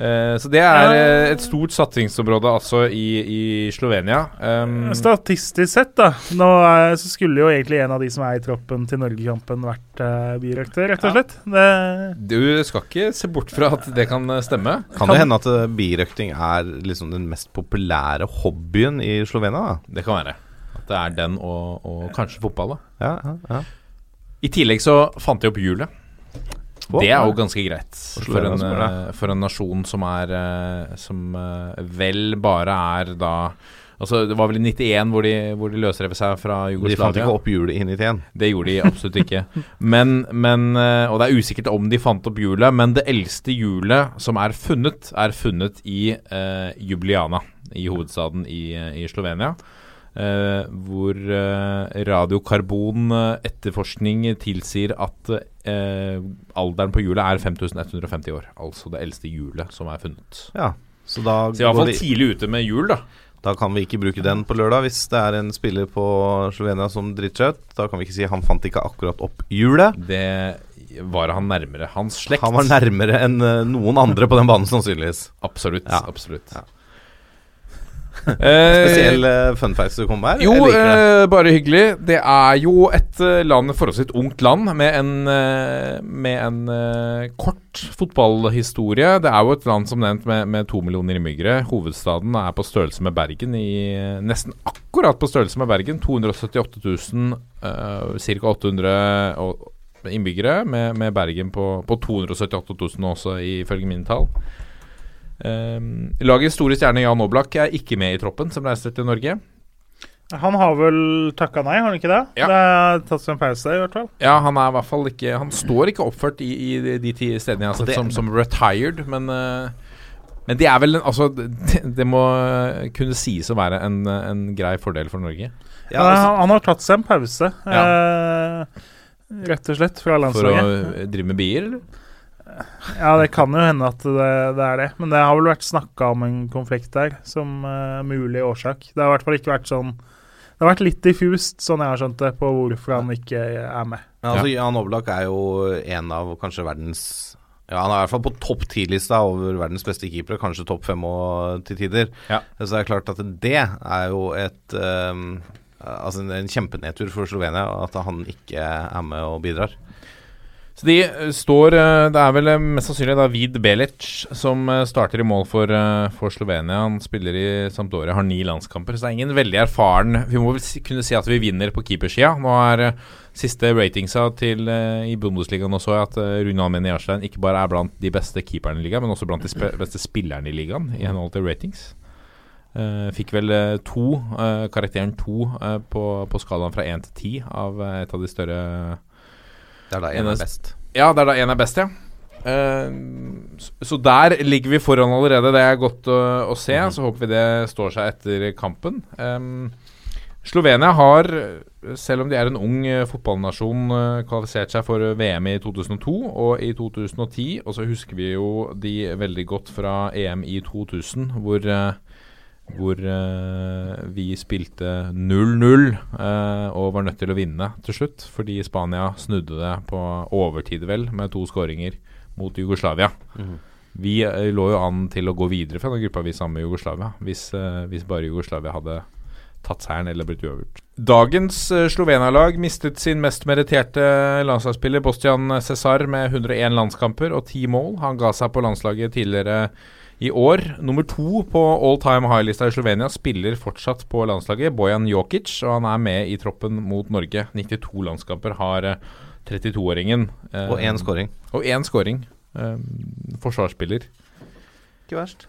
Eh, så det er Ja. eh, et stort satsingsområde altså i, i Slovenia. Um, Statistisk sett, da, nå er, så skulle jo egentlig en av de som er i troppen til Norgekampen, vært uh, birøkter, rett og slett. Det, du skal ikke se bort fra at det kan eh, stemme. Kan det hende at eh, birøkting er liksom den mest populære hobbyen i Slovenia? da? Det kan være. At det er den og, og kanskje fotball. da Ja, ja, ja. I tillegg så fant de opp hjulet. Å, Det er jo ganske greit For en, eh, for en nasjon som er eh, Som eh, vel bare er da Altså Det var vel i 91 hvor de, hvor de løsrev seg fra Jugoslavia. De fant ikke opp hjulet i igjen. Det gjorde de absolutt ikke. Men, men Og det er usikkert om de fant opp hjulet, men det eldste hjulet som er funnet, er funnet i uh, Jubliana, i hovedstaden i, i Slovenia. Uh, hvor uh, radiokarbon-etterforskning tilsier at eh, alderen på hjulet er 5150 år. Altså det eldste hjulet som er funnet. Ja, så da, Så i hvert går fall vi, tidlig ute med hjul, da. da kan vi ikke bruke den på lørdag hvis det er en spiller på Slovenia som driter. Da kan vi ikke si han fant ikke akkurat opp hjulet. Det var han nærmere. Hans slekt. Han var nærmere enn eh, noen andre på den banen, sannsynligvis. Absolutt. Ja. absolutt. Ja. Eh, Spesiell uh, fun facts du kom med her? Jo, eh, bare hyggelig. Det er jo et land, forholdsvis ungt land, med en, uh, med en kort fotballhistorie. Det er jo et land som nevnt med, med to millioner innbyggere. Hovedstaden er på størrelse med Bergen, i nesten akkurat på størrelse med Bergen. 278 000, uh, ca. 800 innbyggere, med, med Bergen på, på 278 000 også, ifølge mine tall. Um, lagets store stjerne Jan Oblak er ikke med i troppen som reiser til Norge. Han har vel takka nei, har han ikke det? Ja. Det er tatt seg en pause, i hvert fall. Ja, han er i hvert fall ikke Han står ikke oppført i, i de- de ti stedene jeg har sett det- som, som retired, men uh, Men det er vel en, Altså, det, det må kunne sies å være en, en grei fordel for Norge. Ja, altså, han, han har tatt seg en pause, eh, rett og slett, fra For å drive med bier, eller? Ja, det kan jo hende at det, det er det. Men det har vel vært snakka om en konflikt der som uh, mulig årsak. Det har i hvert fall ikke vært sånn Det har vært litt diffust, sånn jeg har skjønt det, på hvorfor han ikke er med. Ja, altså Jan Oblak er jo en av kanskje verdens ja, Han er i hvert fall på topp ti-lista over verdens beste keepere, kanskje topp fem og til tider. Ja. Så det er klart at det er jo et um, Altså en, en kjempenedtur for Slovenia at han ikke er med og bidrar. Så de eh, står eh, Det er vel eh, mest sannsynlig David Belic som starter i mål for, for Slovenia. Han spiller i Sampdoria, har ni landskamper, så det er ingen veldig erfaren Vi må vel kunne si at vi vinner på keepersida. Nå er siste ratingsa til i Bundesligaen også at Rune Almen Jarstein ikke bare er blant de beste keeperne i ligaen, men også blant de sp beste spillerne i ligaen, i henhold til ratings. Uh, fikk vel to, uh, karakteren to på, på skalaen fra én til ti av et av de større Det er da En er best. ja, det er da én er best, ja. Uh, så, der ligger vi foran allerede. Det er godt å, å se. Så håper vi det står seg etter kampen. Um, Slovenia har, selv om de er en ung eh, fotballnasjon, eh, kvalifisert seg for VM i 2002 og i 2010. Og så husker vi jo de veldig godt fra EM i 2000, hvor eh, hvor uh, vi spilte 0-0 uh, og var nødt til å vinne til slutt, fordi Spania snudde det på overtid, vel, med to skåringer mot Jugoslavia. Vi uh, lå jo an til å gå videre fra den gruppa vi sammen med Jugoslavia, hvis, eh, hvis bare Jugoslavia hadde tatt seieren eller blitt uavgjort. Dagens Slovenia-lag mistet sin mest meritterte landslagsspiller, Bostian Cesar, med 101 landskamper og 10 mål. Han ga seg på landslaget tidligere i år. Nummer to på all time high-lista i Slovenia spiller fortsatt på landslaget, Bojan Jokic, og han er med i troppen mot Norge. 92 landskamper har eh, 32-åringen. eh, Og én scoring. Og én scoring. Eh, forsvarsspiller. Ikke verst.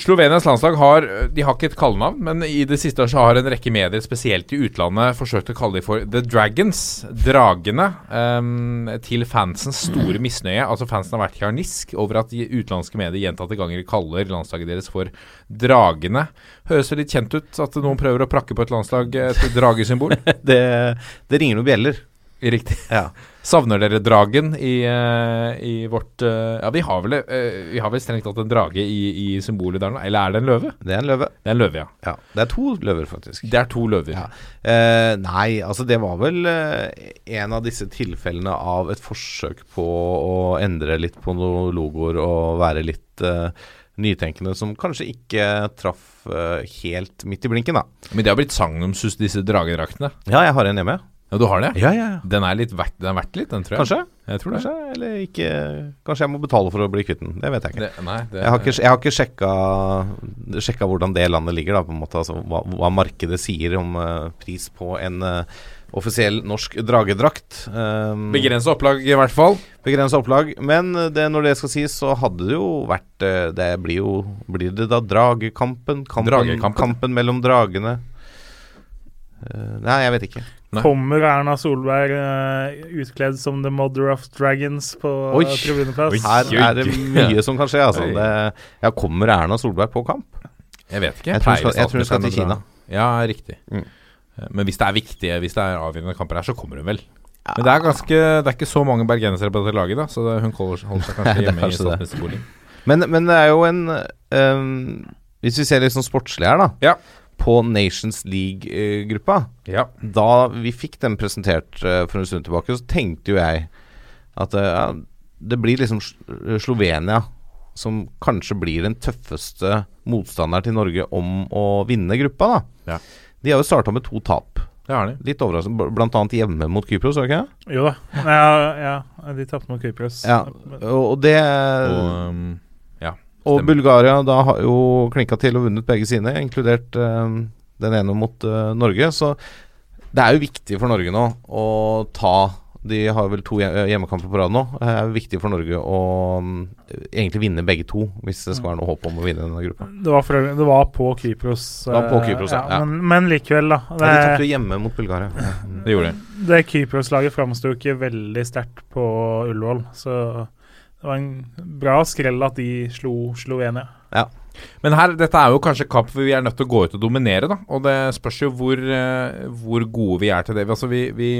Slovenias landslag har De har ikke et kallenavn, men i det siste så har en rekke medier, spesielt i utlandet, forsøkt å kalle dem for The Dragons. Dragene. um, til fansens store misnøye. Altså Fansen har vært harnisk over at de utenlandske medier gjentatte ganger kaller landslaget deres for Dragene. Høres det litt kjent ut at noen prøver å prakke på et landslag et dragesymbol? Det, det ringer noen bjeller. Riktig. Ja. Savner dere dragen i, eh, i vårt eh, Ja, vi har vel, eh, vi har vel strengt tatt en drage i, i symbolet der nå. Eller er det en løve? Det er en løve. Det er en løve, ja. Ja. Det er to løver, faktisk. Det er to løver. Ja. Eh, nei, altså det var vel en av disse tilfellene av et forsøk på å endre litt på noen logoer og være litt eh, nytenkende, som kanskje ikke traff eh, helt midt i blinken, da. Men det har blitt sagnomsust, disse dragedraktene. Ja, jeg har en hjemme. Ja, du har det? Ja, ja, ja. Den er litt verdt, den er verdt litt, den, tror jeg. Kanskje. Jeg tror det. Kanskje, eller ikke Kanskje jeg må betale for å bli kvitt den. Det vet jeg ikke. Det, nei, det, Jeg har ikke, jeg har ikke sjekka, sjekka hvordan det landet ligger, da, på en måte. Altså, hva, hva markedet sier om uh, pris på en uh, offisiell norsk dragedrakt. Um, Begrensa opplag, i hvert fall. Begrensa opplag. Men eh, det, når det skal sies, så hadde det jo vært Det blir jo Blir det da Dragekampen? Kampen, Dragekampen? kampen mellom dragene? Uh, nei, jeg vet ikke. Nei. Kommer Erna Solberg uh, utkledd som the mother of dragons på Oi. tribuneplass? Her er det mye som kan skje, altså. Det, ja, kommer Erna Solberg på kamp? Jeg vet ikke. Jeg tror hun skal- jeg tror hun skal til Kina. Ja, riktig. Mm. Eh, Men hvis det er viktige, hvis det er avgjørende kamper her, så kommer hun vel. Men det er ganske Det er ikke så mange bergensere på dette laget, da, så det, hun holder, holder seg kanskje hjemme i kanskje i statsministerboligen. Men, men det er jo en um, Hvis vi ser litt sånn sportslig her, da. Ja. På Nations League-gruppa. Ja. Da vi fikk den presentert eh, for en stund tilbake, så tenkte jo jeg at eh, ja, det blir liksom Slovenia som kanskje blir den tøffeste motstanderen til Norge om å vinne gruppa, da. Ja. De har jo starta med to tap. Det har de. Litt overraskende. Blant annet hjemme mot Kypros, var det ikke? Jo da. Ja, ja de tapte mot Kypros. Ja. Og det Og um, Og stemmer. Bulgaria da har jo klinka til og vunnet begge sine, inkludert uh, den ene mot uh, Norge. Så det er jo viktig for Norge nå å ta De har vel to hje- hjemmekamper på rad nå. Det er viktig for Norge å um, egentlig vinne begge to, hvis det skal være noe håp om å vinne denne gruppa. Det var, for, det var på Kypros. Det var på eh, Kypros, ja. Ja. Men, men likevel, da. Ja, de tapte Det, jo hjemme mot Bulgaria. Ja. Det gjorde de. det Kypros-laget framsto ikke veldig sterkt på Ullevål, så det var en bra skrell at de slo Slovenia. Ja. Men her, dette er jo kanskje kamp hvor vi er nødt til å gå ut og dominere, da. Og det spørs jo hvor, eh, hvor gode vi er til det. Altså, vi, vi,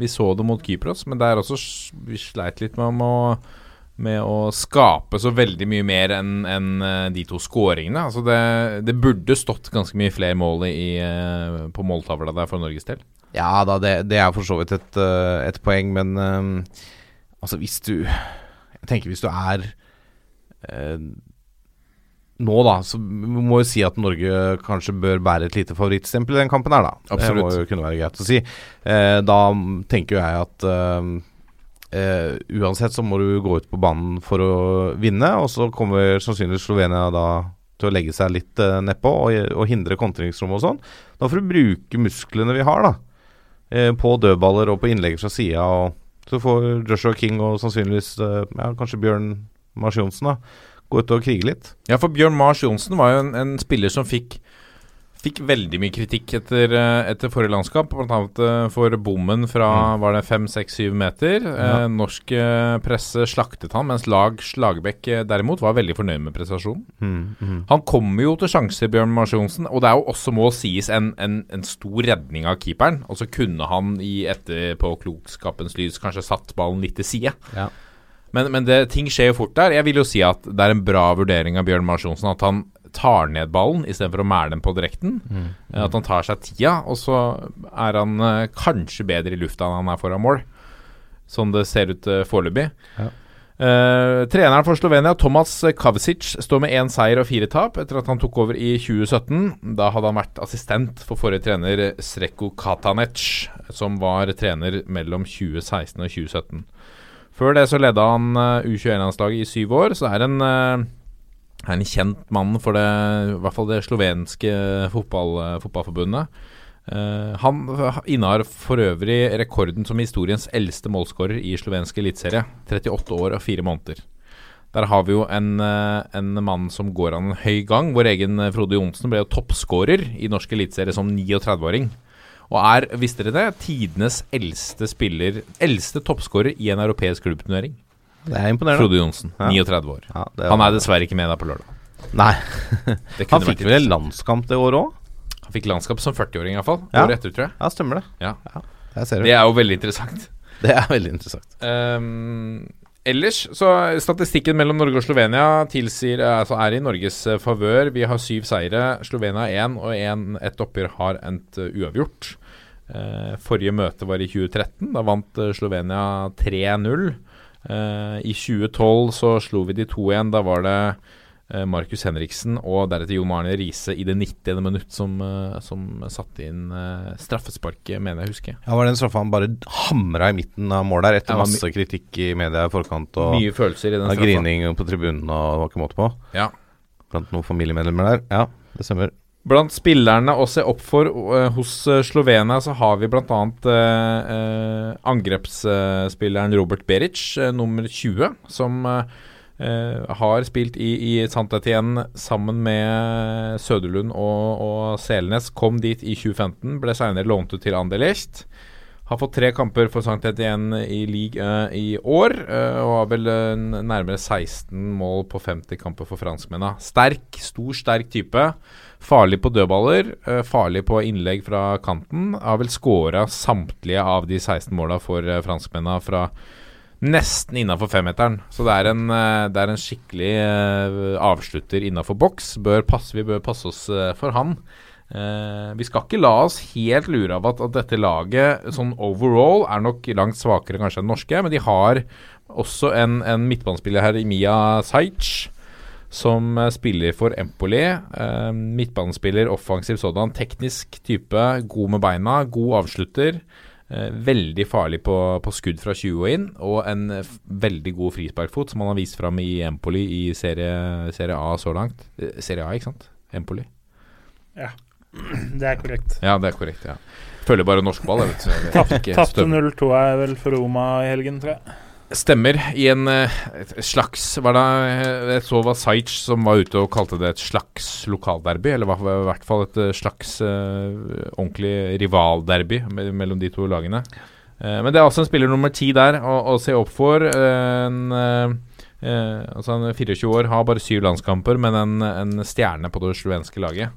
vi så det mot Kypros, men det er også Vi sleit litt med, å med å skape så veldig mye mer enn enn, eh, de to skåringene. Altså det, det burde stått ganske mye flere mål i, eh, på måltavla der for Norges del. Ja da, det, det er for så vidt et, et poeng, men um, altså hvis du tenker hvis du er eh, nå, da, så vi må jo si at Norge kanskje bør bære et lite favorittstempel i den kampen her, da. Absolutt. Det må jo kunne være greit å si. Eh, da tenker jo jeg at eh, eh, uansett så må du gå ut på banen for å vinne, og så kommer sannsynligvis Slovenia da til å legge seg litt uh, nedpå og, og hindre kontringsrom og sånn. Da får du bruke musklene vi har, da. Uh, på dødballer og på innlegg fra sida. og Så får Joshua King og sannsynligvis eh, ja, kanskje Bjørn Mars Johnsen gå ut og krige litt. Ja, for Bjørn Mars Johnsen var jo en, en spiller som fikk Fikk veldig mye kritikk etter, eh, etter forrige landskap, bl.a. for bommen fra var det fem, seks, syv meter. Ja. Eh, norsk eh, presse slaktet han, mens lag Slagbekk eh, derimot var veldig fornøyd med prestasjonen. Mm, Han kommer jo til sjanser, Bjørn Mars Johnsen, og det er jo også må sies en, en, en stor redning av keeperen. Og så kunne han i etterpåklokskapens lys kanskje satt ballen litt til side. Ja. Men, men det, ting skjer jo fort der. Jeg vil jo si at det er en bra vurdering av Bjørn Mars Johnsen at han tar ned ballen istedenfor å mæle den på direkten. Mm. Eh, At han tar seg tida, og så er han eh, kanskje bedre i lufta enn han er foran mål. Sånn det ser ut uh, foreløpig. Ja. Eh, treneren for Slovenia, Tomas Kavsic, står med én seier og fire tap etter at han tok over i 2017. Da hadde han vært assistent for forrige trener Sreko Katanec, som var trener mellom 2016 og 2017. Før det så leda han uh, U21-landslaget i syv år, så er en eh, er en kjent mann for det, i hvert fall det slovenske fotball, fotballforbundet. Uh, han innehar for øvrig rekorden som historiens eldste målskårer i slovensk eliteserie. 38 år og 4 måneder. Der har vi jo en, eh, en mann som går an en høy gang. Vår egen Frode Johnsen ble jo toppskårer i norsk eliteserie som 39-åring. Og er, visste dere det, tidenes eldste spiller Eldste toppskårer i en europeisk klubbturnering. Det er imponerende. Frode Johnsen, Ja. 39 år. Ja, Han er dessverre ikke med der på lørdag. Nei. Han fikk vel en landskamp det året òg? Han fikk landskamp som 40-åring, iallfall. Ja. Året etter, tror jeg. Ja, stemmer det. Ja. Det det. er jo veldig interessant. Det er veldig interessant. Um, ellers så Statistikken mellom Norge og Slovenia tilsier eh, altså er i Norges eh, favør. Vi har syv seire. Slovenia én, og en, ett oppgjør har endt eh, uavgjort. Uh, forrige møte var i 2013. Da vant Slovenia 3-0. Eh, I 2012 så slo vi de 2-1. Da var det eh, Markus Henriksen og deretter Jon Arne Riise i det 90. minutt som, eh, som satte inn straffesparket, mener jeg å huske. Ja, Var det en straffe han bare hamra i midten av mål der, etter masse kritikk i media i forkant og Mye følelser i den straffa. grining på tribunen og var ikke måte på? Ja. Blant noen familiemedlemmer der? Ja, det stemmer. Blant spillerne å se opp for eh, hos eh, Slovenia, så har vi bl.a. Eh, uh, angrepsspilleren Robert Beric, eh, nummer 20, som eh, eh, har spilt i, i Santetien sammen med Søderlund og, og Selnes. Kom dit i 2015, ble senere lånt ut til Anderlecht. Har fått tre kamper for Sankt Etienne i league uh, i år, uh, og har vel uh, nærmere 16 mål på 50 kamper for franskmennene. Sterk, stor, sterk type. Farlig på dødballer, eh, farlig på innlegg fra kanten. Har vel skåra samtlige av de 16 måla for uh, franskmennene fra nesten innafor femmeteren. Så det er en, eh, det er en skikkelig eh, avslutter innafor boks. Bør passe, vi bør passe oss eh, for han. Eh, vi skal ikke la oss helt lure av at, at dette laget sånn overall er nok langt svakere kanskje enn norske, men de har også en, en midtbanespiller her, Mia Sajc, som eh, spiller for Empoli. Eh, midtbanespiller, offensiv sådan. Teknisk type, god med beina, god avslutter. Eh, veldig farlig på, på skudd fra 20 og inn, og en veldig god frisparkfot som han har vist fram i Empoli i serie, serie A så langt. Serie A, ikke sant? Empoli. Ja. Det er korrekt. Ja, det er korrekt. ja Følger bare norsk ball. Tapte 0-2 er vel for Roma i helgen, tror jeg. Stemmer. I en eh, slags Var det Jeg så var Sajc som var ute og kalte det et slags lokalderby. Eller i hvert fall et eh, slags uh, ordentlig rivalderby me- mellom de to lagene. Uh, men det er altså en spiller nummer ti der å, å se opp for. En, uh, altså er 24 år, har bare syv landskamper, men en, en stjerne på det slovenske laget.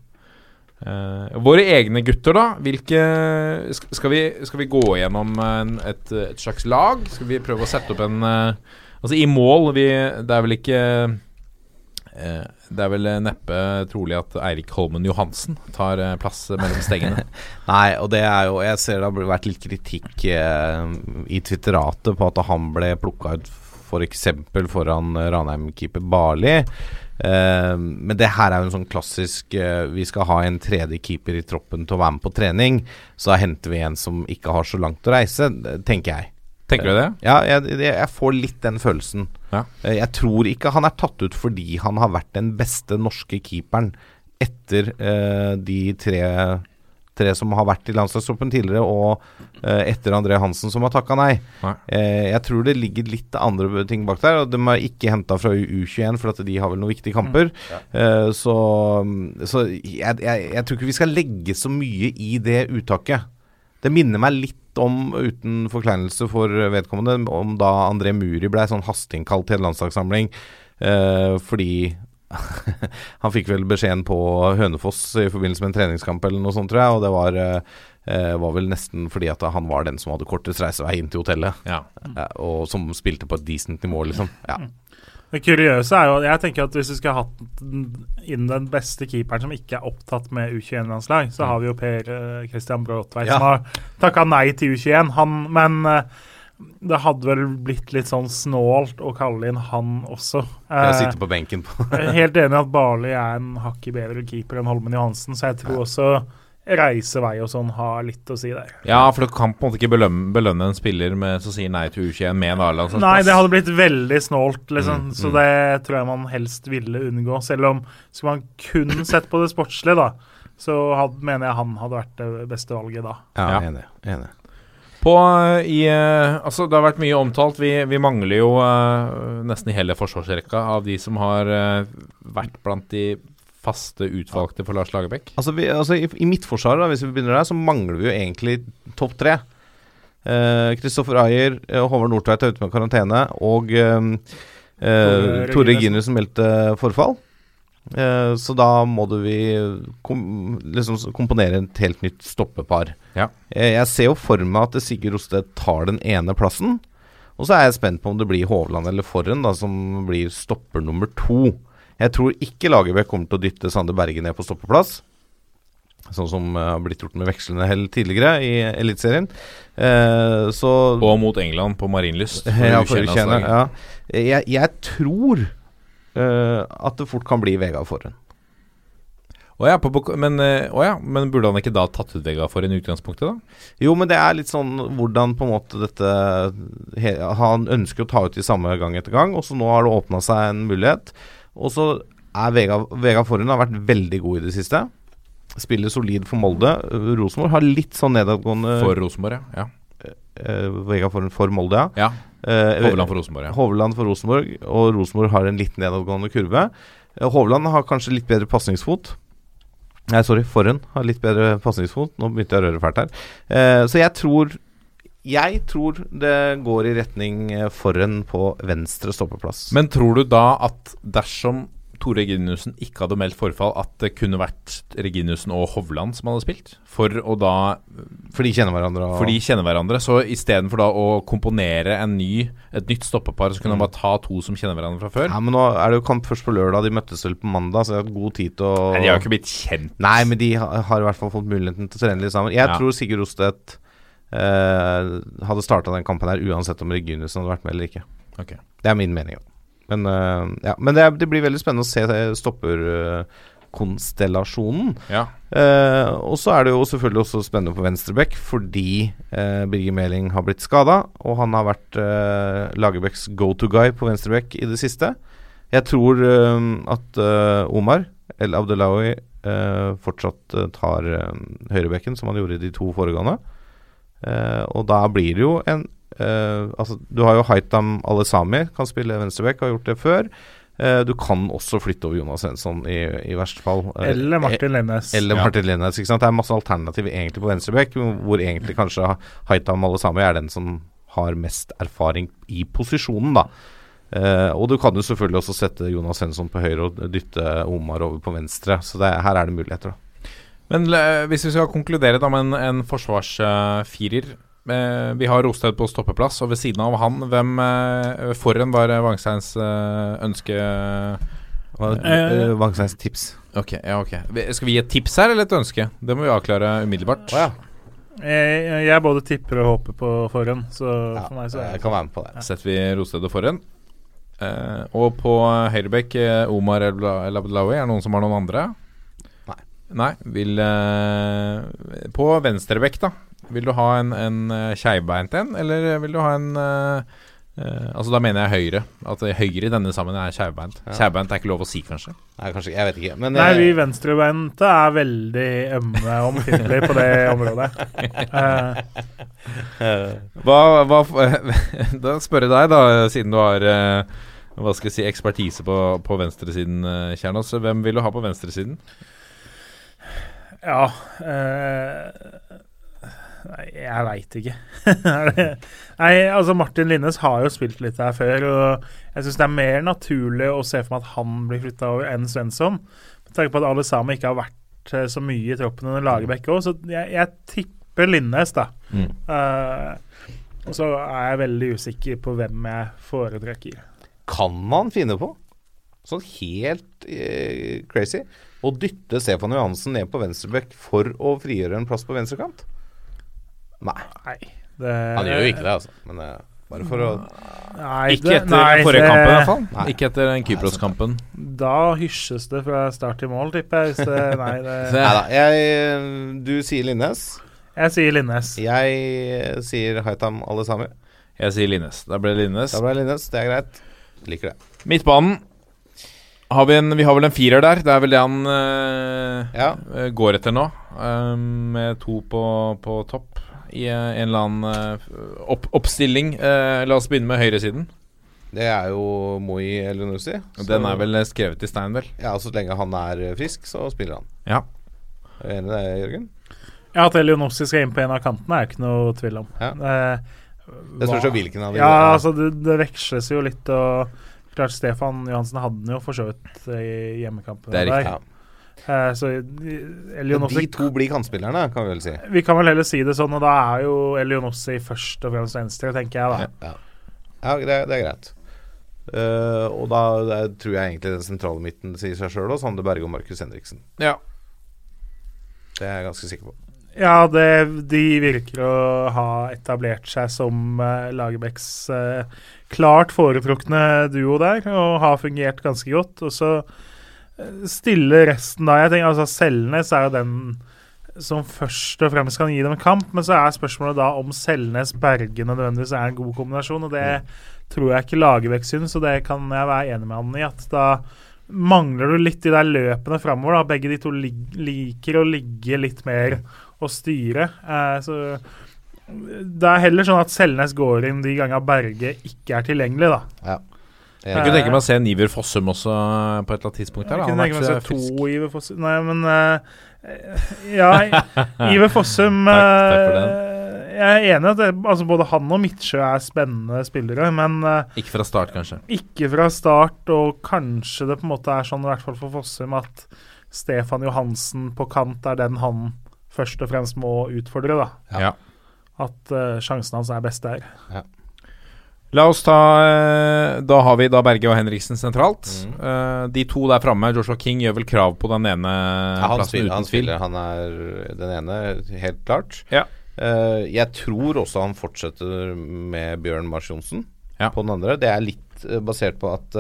Eh, våre egne gutter, da. Hvilke Skal vi, skal vi gå gjennom en, et, et slags lag? Skal vi prøve å sette opp en uh, Altså, i mål vi, Det er vel ikke uh, Det er vel neppe trolig at Eirik Holmen Johansen tar plass mellom stengene. Nei, og det er jo Jeg ser det har vært litt kritikk i Twitteratet på at han ble plukka ut f.eks. For foran Ranheim-keeper Barli. Eh, men det her er jo en sånn klassisk eh, Vi skal ha en tredje keeper i troppen til å være med på trening. Så henter vi en som ikke har så langt å reise, eh, tenker jeg. Tenker du det? Ja, jeg, jeg får litt den følelsen. Ja. Jeg tror ikke han er tatt ut fordi han har vært den beste norske keeperen etter de tre, tre som har vært i landslagstroppen tidligere, og eh, etter André Hansen som har takka nei. Nei. Eh, jeg tror det ligger litt andre ting bak der, og de er ikke henta fra U21, for at de har vel noen viktige kamper. Eh, så så jeg, jeg, jeg tror ikke vi skal legge så mye i det uttaket. Det minner meg litt om, uten forkleinelse for vedkommende, om da André Muri ble sånn hasteinnkalt til en landslagssamling eh, fordi han fikk vel beskjeden på Hønefoss i forbindelse med en treningskamp eller noe sånt, tror jeg, og det var, eh, var vel nesten fordi at han var den som hadde kortest reisevei inn til hotellet, Ja. eh, og som spilte på et decent nivå, liksom. Ja. Det kuriøse er jo at jeg tenker at hvis vi skulle hatt inn den beste keeperen som ikke er opptatt med U21-landslag, så har vi jo Per eh, Christian Bråtveit Ja. som har takka nei til U21. Han, men eh, det hadde vel blitt litt sånn snålt å kalle inn han også. Jeg Eh, sitter på benken på jeg helt enig i at Barli er en hakket bedre keeper enn Holmen Johansen, så jeg tror også reisevei og sånn har litt å si der. ja, for du kan på en måte ikke belønne, belønne en spiller med, som sier nei til U21 med en A-landslagsplass. Nei, det hadde blitt veldig snålt, liksom. Mm, så mm. det tror jeg man helst ville unngå. Selv om skulle man kun sett på det sportslige, da, så had, mener jeg han hadde vært det beste valget da. Ja, Ja. enig. enig. På, eh, i, eh, altså Det har vært mye omtalt. Vi, vi mangler jo uh, nesten hele forsvarsrekka av de som har uh, vært blant de faste utvalgte for Lars Lagerbäck. Altså, vi, altså i, I midtforsvaret, da, hvis vi begynner der, så mangler vi jo egentlig topp tre. Kristoffer Ayer og Håvard Nordtveit er ute med karantene, og Tore. Reginussen meldte forfall. Eh, så da må du vi kom, liksom komponere et helt nytt stoppepar. Ja. Eh, jeg ser jo for meg at Sigurd Rostedt tar den ene plassen. Og så er jeg spent på om det blir Hovland eller Forhen da, som blir stopper nummer to. Jeg tror ikke Lagerbäck kommer til å dytte Sander Berge ned på stoppeplass. Sånn som eh, har blitt gjort med vekslende hell tidligere i Eliteserien. Eh, Og mot England på Marienlyst. ja, for å kjenne, ja. jeg, jeg tror eh, at det fort kan bli Vegard Forren. Å ja, men, eh, ja, men burde han ikke da tatt ut Vegard for en utgangspunktet, da? Jo, men det er litt sånn hvordan på en måte dette he, Han ønsker å ta ut de samme gang etter gang, og så nå har det åpna seg en mulighet. Og så er Vegard Vegard Forhund har vært veldig god i det siste. Spiller solid for Molde. Rosenborg har litt sånn nedadgående For Rosenborg, ja. ja. eh, Vegard Forhund for Molde, ja. ja. Eh, Hovland for Rosenborg, ja. Hovland for Rosenborg, og Rosenborg har en litt nedadgående kurve. Eh, Hovland har kanskje litt bedre pasningsfot. Nei, sorry, Forhen har litt bedre pasningsfot. Nå begynte jeg å røre fælt her. Eh, så jeg tror Jeg tror det går i retning Forhen på venstre stoppeplass. Men tror du da at dersom Tore Reginiussen ikke hadde meldt forfall, at det kunne vært Reginiussen og Hovland som hadde spilt? For da For de kjenner hverandre. Og, For de kjenner hverandre. Så istedenfor å komponere en ny, et nytt stoppepar, så kunne han bare ta to som kjenner hverandre fra før? ja, men nå er det jo kamp først på lørdag. De møttes vel på mandag, så jeg har hatt god tid til å Nei, de har jo ikke blitt kjent. Nei, men de har, har i hvert fall fått muligheten til å trene litt sammen. Jeg Ja. tror Sigurd Rostedt eh, hadde starta den kampen her uansett om Reginiussen hadde vært med eller ikke. Okay. Det er min mening. Men, eh, ja. Men det, er, det blir veldig spennende å se stopperkonstellasjonen. Ja. Eh, og så er det jo selvfølgelig også spennende på venstreback, fordi eh, Birger Meling har blitt skada, og han har vært eh, Lagerbäcks go to guy på venstreback i det siste. Jeg tror eh, at eh, Omar El Abdelawi eh, fortsatt eh, tar eh, høyrebekken, som han gjorde i de to foregående. Eh, og da blir det jo en eh, Altså, du har jo Haitam Alesami, kan spille venstreback, har gjort det før. Uh, du kan også flytte over Jonas Svensson i, i verste fall. Eh, Eller Martin Lennes. eller Ja. Martin Lennes. Ikke sant? Det er masse alternativer egentlig på venstreback, hvor egentlig kanskje Haitam Alesami er den som har mest erfaring i posisjonen, da. Eh, og du kan jo selvfølgelig også sette Jonas Svensson på høyre og dytte Omar over på venstre. Så det, her er det muligheter, da. Men hvis vi skal konkludere da med en, en forsvarsfirer Vi har Rosted på stoppeplass, og ved siden av han, hvem uh, foran var Vangsteins eh, ønske Eh, eh, Vangsteins tips. Ok, ja ok Skal vi gi et tips her, eller et ønske? Det må vi avklare umiddelbart. Jeg, jeg både tipper og håper på forhånd, så Ja, for meg så er jeg det kan være med på det. Setter vi Rostedet foran. Eh, og på høyrebekk eh, Omar El El Abdelawi. Er det noen som har noen andre? Nei. Nei, vil eh, På venstrebekk, da. Vil du ha en, en keibeint en, eller vil du ha en eh, eh, Altså Da mener jeg høyre. At høyre i denne sammen er keivbeint. Ja. Keivbeint er ikke lov å si, kanskje. Nei, kanskje Jeg vet ikke. Men Nei, eh, vi venstrebeinte er veldig ømme og omfinnelige på det området. Uh. Hva, hva Da spør jeg deg, da, siden du har eh, hva skal jeg si, ekspertise på, på venstresiden, eh, Kjernås. Hvem vil du ha på venstresiden? ja eh, Nei, jeg veit ikke. Nei, altså Martin Linnes har jo spilt litt her før, og jeg syns det er mer naturlig å se for meg at han blir flytta over enn Svensson. Med tanke på at alle sammen ikke har vært eh, så mye i troppen under Lagerbäck òg, så jeg, jeg tipper Linnes, da. Mm. Uh, og så er jeg veldig usikker på hvem jeg foretrekker. kan man finne på, sånn helt eh, crazy, å dytte Stefan Johansen ned på venstreback for å frigjøre en plass på venstrekant? Nei, Nei. Det, han gjør jo ikke det, altså. Men eh, bare for å Nei, Ikke etter nei, forrige det- kampen, i hvert fall. Nei. Ikke etter den Kypros-kampen. Da hysjes det fra start til mål, tipper jeg. Hvis det, nei, det, da. Jeg, du sier Linnes. jeg sier Linnes. Jeg sier Haitam sammen Jeg sier Linnes. Da ble det Linnes. Da ble det Linnes. Det er greit. Liker det. Midtbanen. Har vi, en, vi har vel en firer der. Det er vel det han øh, Ja. eh, går etter nå. eh, med to på, på topp i eh, en eller annen eh, opp, oppstilling. Eh, la oss begynne med høyresiden. Det er jo Moi Elunussi. Den er vel skrevet i stein, vel? Ja, så lenge han er frisk, så spiller han. Ja. Er du enig i det, Jørgen? Ja, At Elionossi skal inn på en av kantene, er ikke noe tvil om. Ja. Eh, Det spørs jo hvilken av de Ja, går. altså det, det veksles jo litt, og klart Stefan Johansen hadde den jo for så vidt i hjemmekampen. Det er riktig. Ja. Eh, så Elionossi de to blir kantspillerne, kan vi vel si. Vi kan vel heller si det sånn, og da er jo Elionossi først og fremst venstre, tenker jeg da. Ja, ja det, er- det er greit. Uh, og da det tror jeg egentlig den sentrale midten sier seg sjøl, og Sander Berge og Markus Henriksen. ja. Det er jeg ganske sikker på. Ja, det, de virker å ha etablert seg som uh, Lagerbäcks uh, klart foretrukne duo der, og har fungert ganske godt. Og så stille resten da. Jeg tenker altså Selnes er jo den som først og fremst kan gi dem kamp, men så er spørsmålet da om Selnes-Berge nødvendigvis er en god kombinasjon, og det tror jeg ikke Lagerbäck syns, og det kan jeg være enig med han i. at da mangler du litt de der løpene framover. Begge de to liker å ligge litt mer og styre. Eh, så det er heller sånn at Selnes går inn de ganger Berge ikke er tilgjengelig, da. Jeg kunne tenke meg å se en Iver Fossum også eh, på et eller annet tidspunkt. her Jeg kunne tenke meg å er se frisk. to Iver Fossum Nei, men uh, Ja, Iver Fossum Takk- takk eh, Jeg er enig i at det, altså både han og Midtsjø er spennende spillere, men uh, Ikke fra start, kanskje. ikke fra start, og kanskje det på en måte er sånn, i hvert fall for Fossum, at Stefan Johansen på kant er den han først og fremst må utfordre, da. Ja. At uh, sjansen hans er best der. La oss ta eh, Da har vi da Berge og Henriksen sentralt. Mm. Uh, de to der framme, Joshua King, gjør vel krav på den ene Ja, han, plassen spiller, uten tvil. Han er den ene, helt klart. Ja. Uh, jeg tror også han fortsetter med Bjørn Mars Johnsen Ja. på den andre. Det er litt basert på at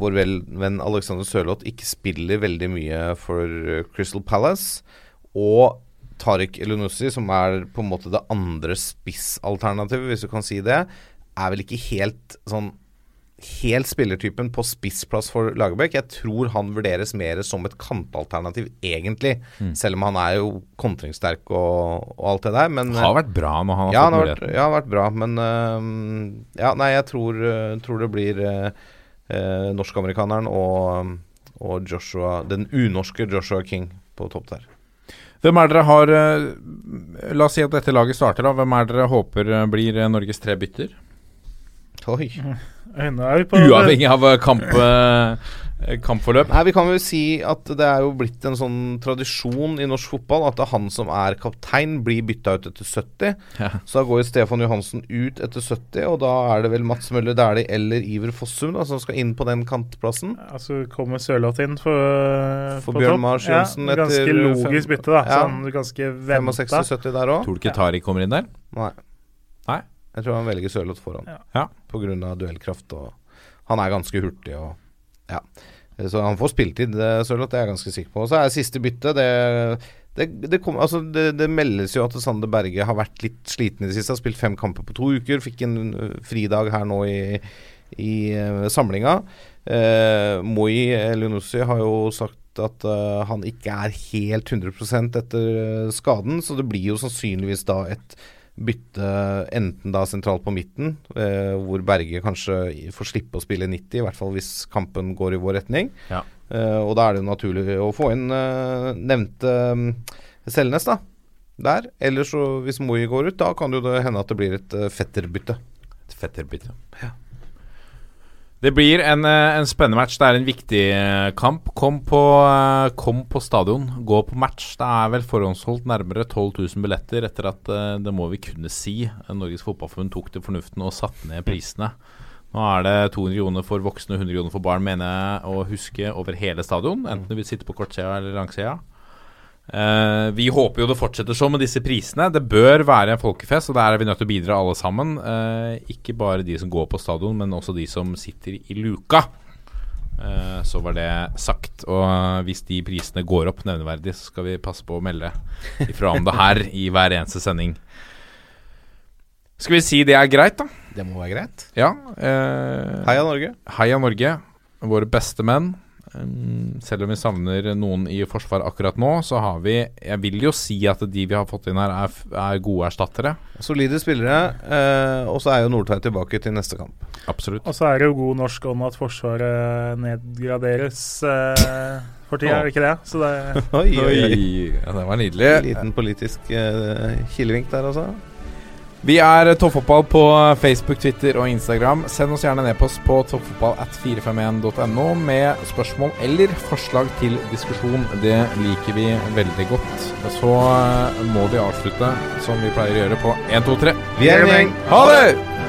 vår venn Alexander Sørloth ikke spiller veldig mye for Crystal Palace. Og Tariq Elunussi, som er på en måte det andre spissalternativet, hvis du kan si det, er vel ikke helt sånn Helt spillertypen på spissplass for Lagerbäck. Jeg tror han vurderes mer som et kantalternativ, egentlig. Selv om han er jo kontringssterk og, og alt det der. Men Har vært bra når han har ja, fått han har vært, muligheten. ja, han har vært bra, men uh, Ja, nei, jeg tror, uh, tror det blir uh, norskamerikaneren og, og Joshua Den unorske Joshua King på topp der. Hvem er dere har eh, La oss si at dette laget starter, da. Hvem er dere håper eh, blir eh, Norges tre bytter? Oi. Er Uavhengig av kamp, kampforløp. Nei, Vi kan vel si at det er jo blitt en sånn tradisjon i norsk fotball at det er han som er kaptein, blir bytta ut etter 70. Ja. Så da går jo Stefan Johansen ut etter 70, og da er det vel Mats Møller Dæhlie eller Iver Fossum da, som skal inn på den kantplassen. Altså kommer Sørloth inn for, For på Bjørn. Mars Johnsen ja, Ganske etter logisk bytte, da. Ja. Sånn ganske venta. 65-70 der òg. Tror du ikke Tari kommer inn der? Nei. Nei. Jeg tror han velger Sørloth foran. Ja. pga. På grunn av duellkraft og Han er ganske hurtig og Ja. Så han får spilletid, eh, Sørloth, det er jeg ganske sikker på. Og så er siste bytte det det, det, kom, altså det, meldes jo at Sander Berge har vært litt sliten i det siste. Har spilt fem kamper på to uker. Fikk en fridag her nå i, i uh, samlinga. Eh, Moi Elunussi har jo sagt at uh, han ikke er helt 100 etter eh, skaden, så det blir jo sannsynligvis da et bytte enten da sentralt på midten, eh, hvor Berge kanskje får slippe å spille 90, i hvert fall hvis kampen går i vår retning. Ja. Eh, og da er det jo naturlig å få inn eh, nevnte um, Selnes, da. Der. Eller så, hvis Moi går ut, da kan det jo hende at det blir et uh, fetterbytte. Et fetterbytte. Det blir en, eh, en spennende match. Det er en viktig eh, kamp. Kom på, eh, kom på stadion, gå på match. Det er vel forhåndsholdt nærmere 12 000 billetter etter at det må vi kunne si. Norges Fotballforbund tok til fornuften og satte ned prisene. Nå er det 200 kroner for voksne og 100 kroner for barn, mener jeg å huske, over hele stadion. Enten du vil sitte på kortsida eller langsida. Eh, vi håper jo det fortsetter sånn med disse prisene. Det bør være en folkefest, og der er vi nødt til å bidra alle sammen. Uh, ikke bare de som går på stadion, men også de som sitter i luka. Uh, så var det sagt. Og hvis de prisene går opp nevneverdig, så skal vi passe på å melde ifra om det her i hver eneste sending. Skal vi si det er greit, da? Det må være greit. Ja. Heia Norge. Heia Norge, våre beste menn. Um, selv om vi savner noen i forsvar akkurat nå, så har vi Jeg vil jo si at de vi har fått inn her, er, er gode erstattere. Solide spillere. Eh, og så er jo Nordtveit tilbake til neste kamp. Absolutt. Og så er det jo god norsk om at Forsvaret nedgraderes eh, for tida, er det ikke det? Så det Oi, oi, oi. Ja, det var nydelig. Liten politisk eh, kilevink der, altså. Vi er Toppfotball på Facebook, Twitter og Instagram. Send oss gjerne en e-post på toppfotballat451.no med spørsmål eller forslag til diskusjon. Det liker vi veldig godt. Så eh, må vi avslutte som vi pleier å gjøre på 1, 2, 3. Vi er en gjeng. Ha det!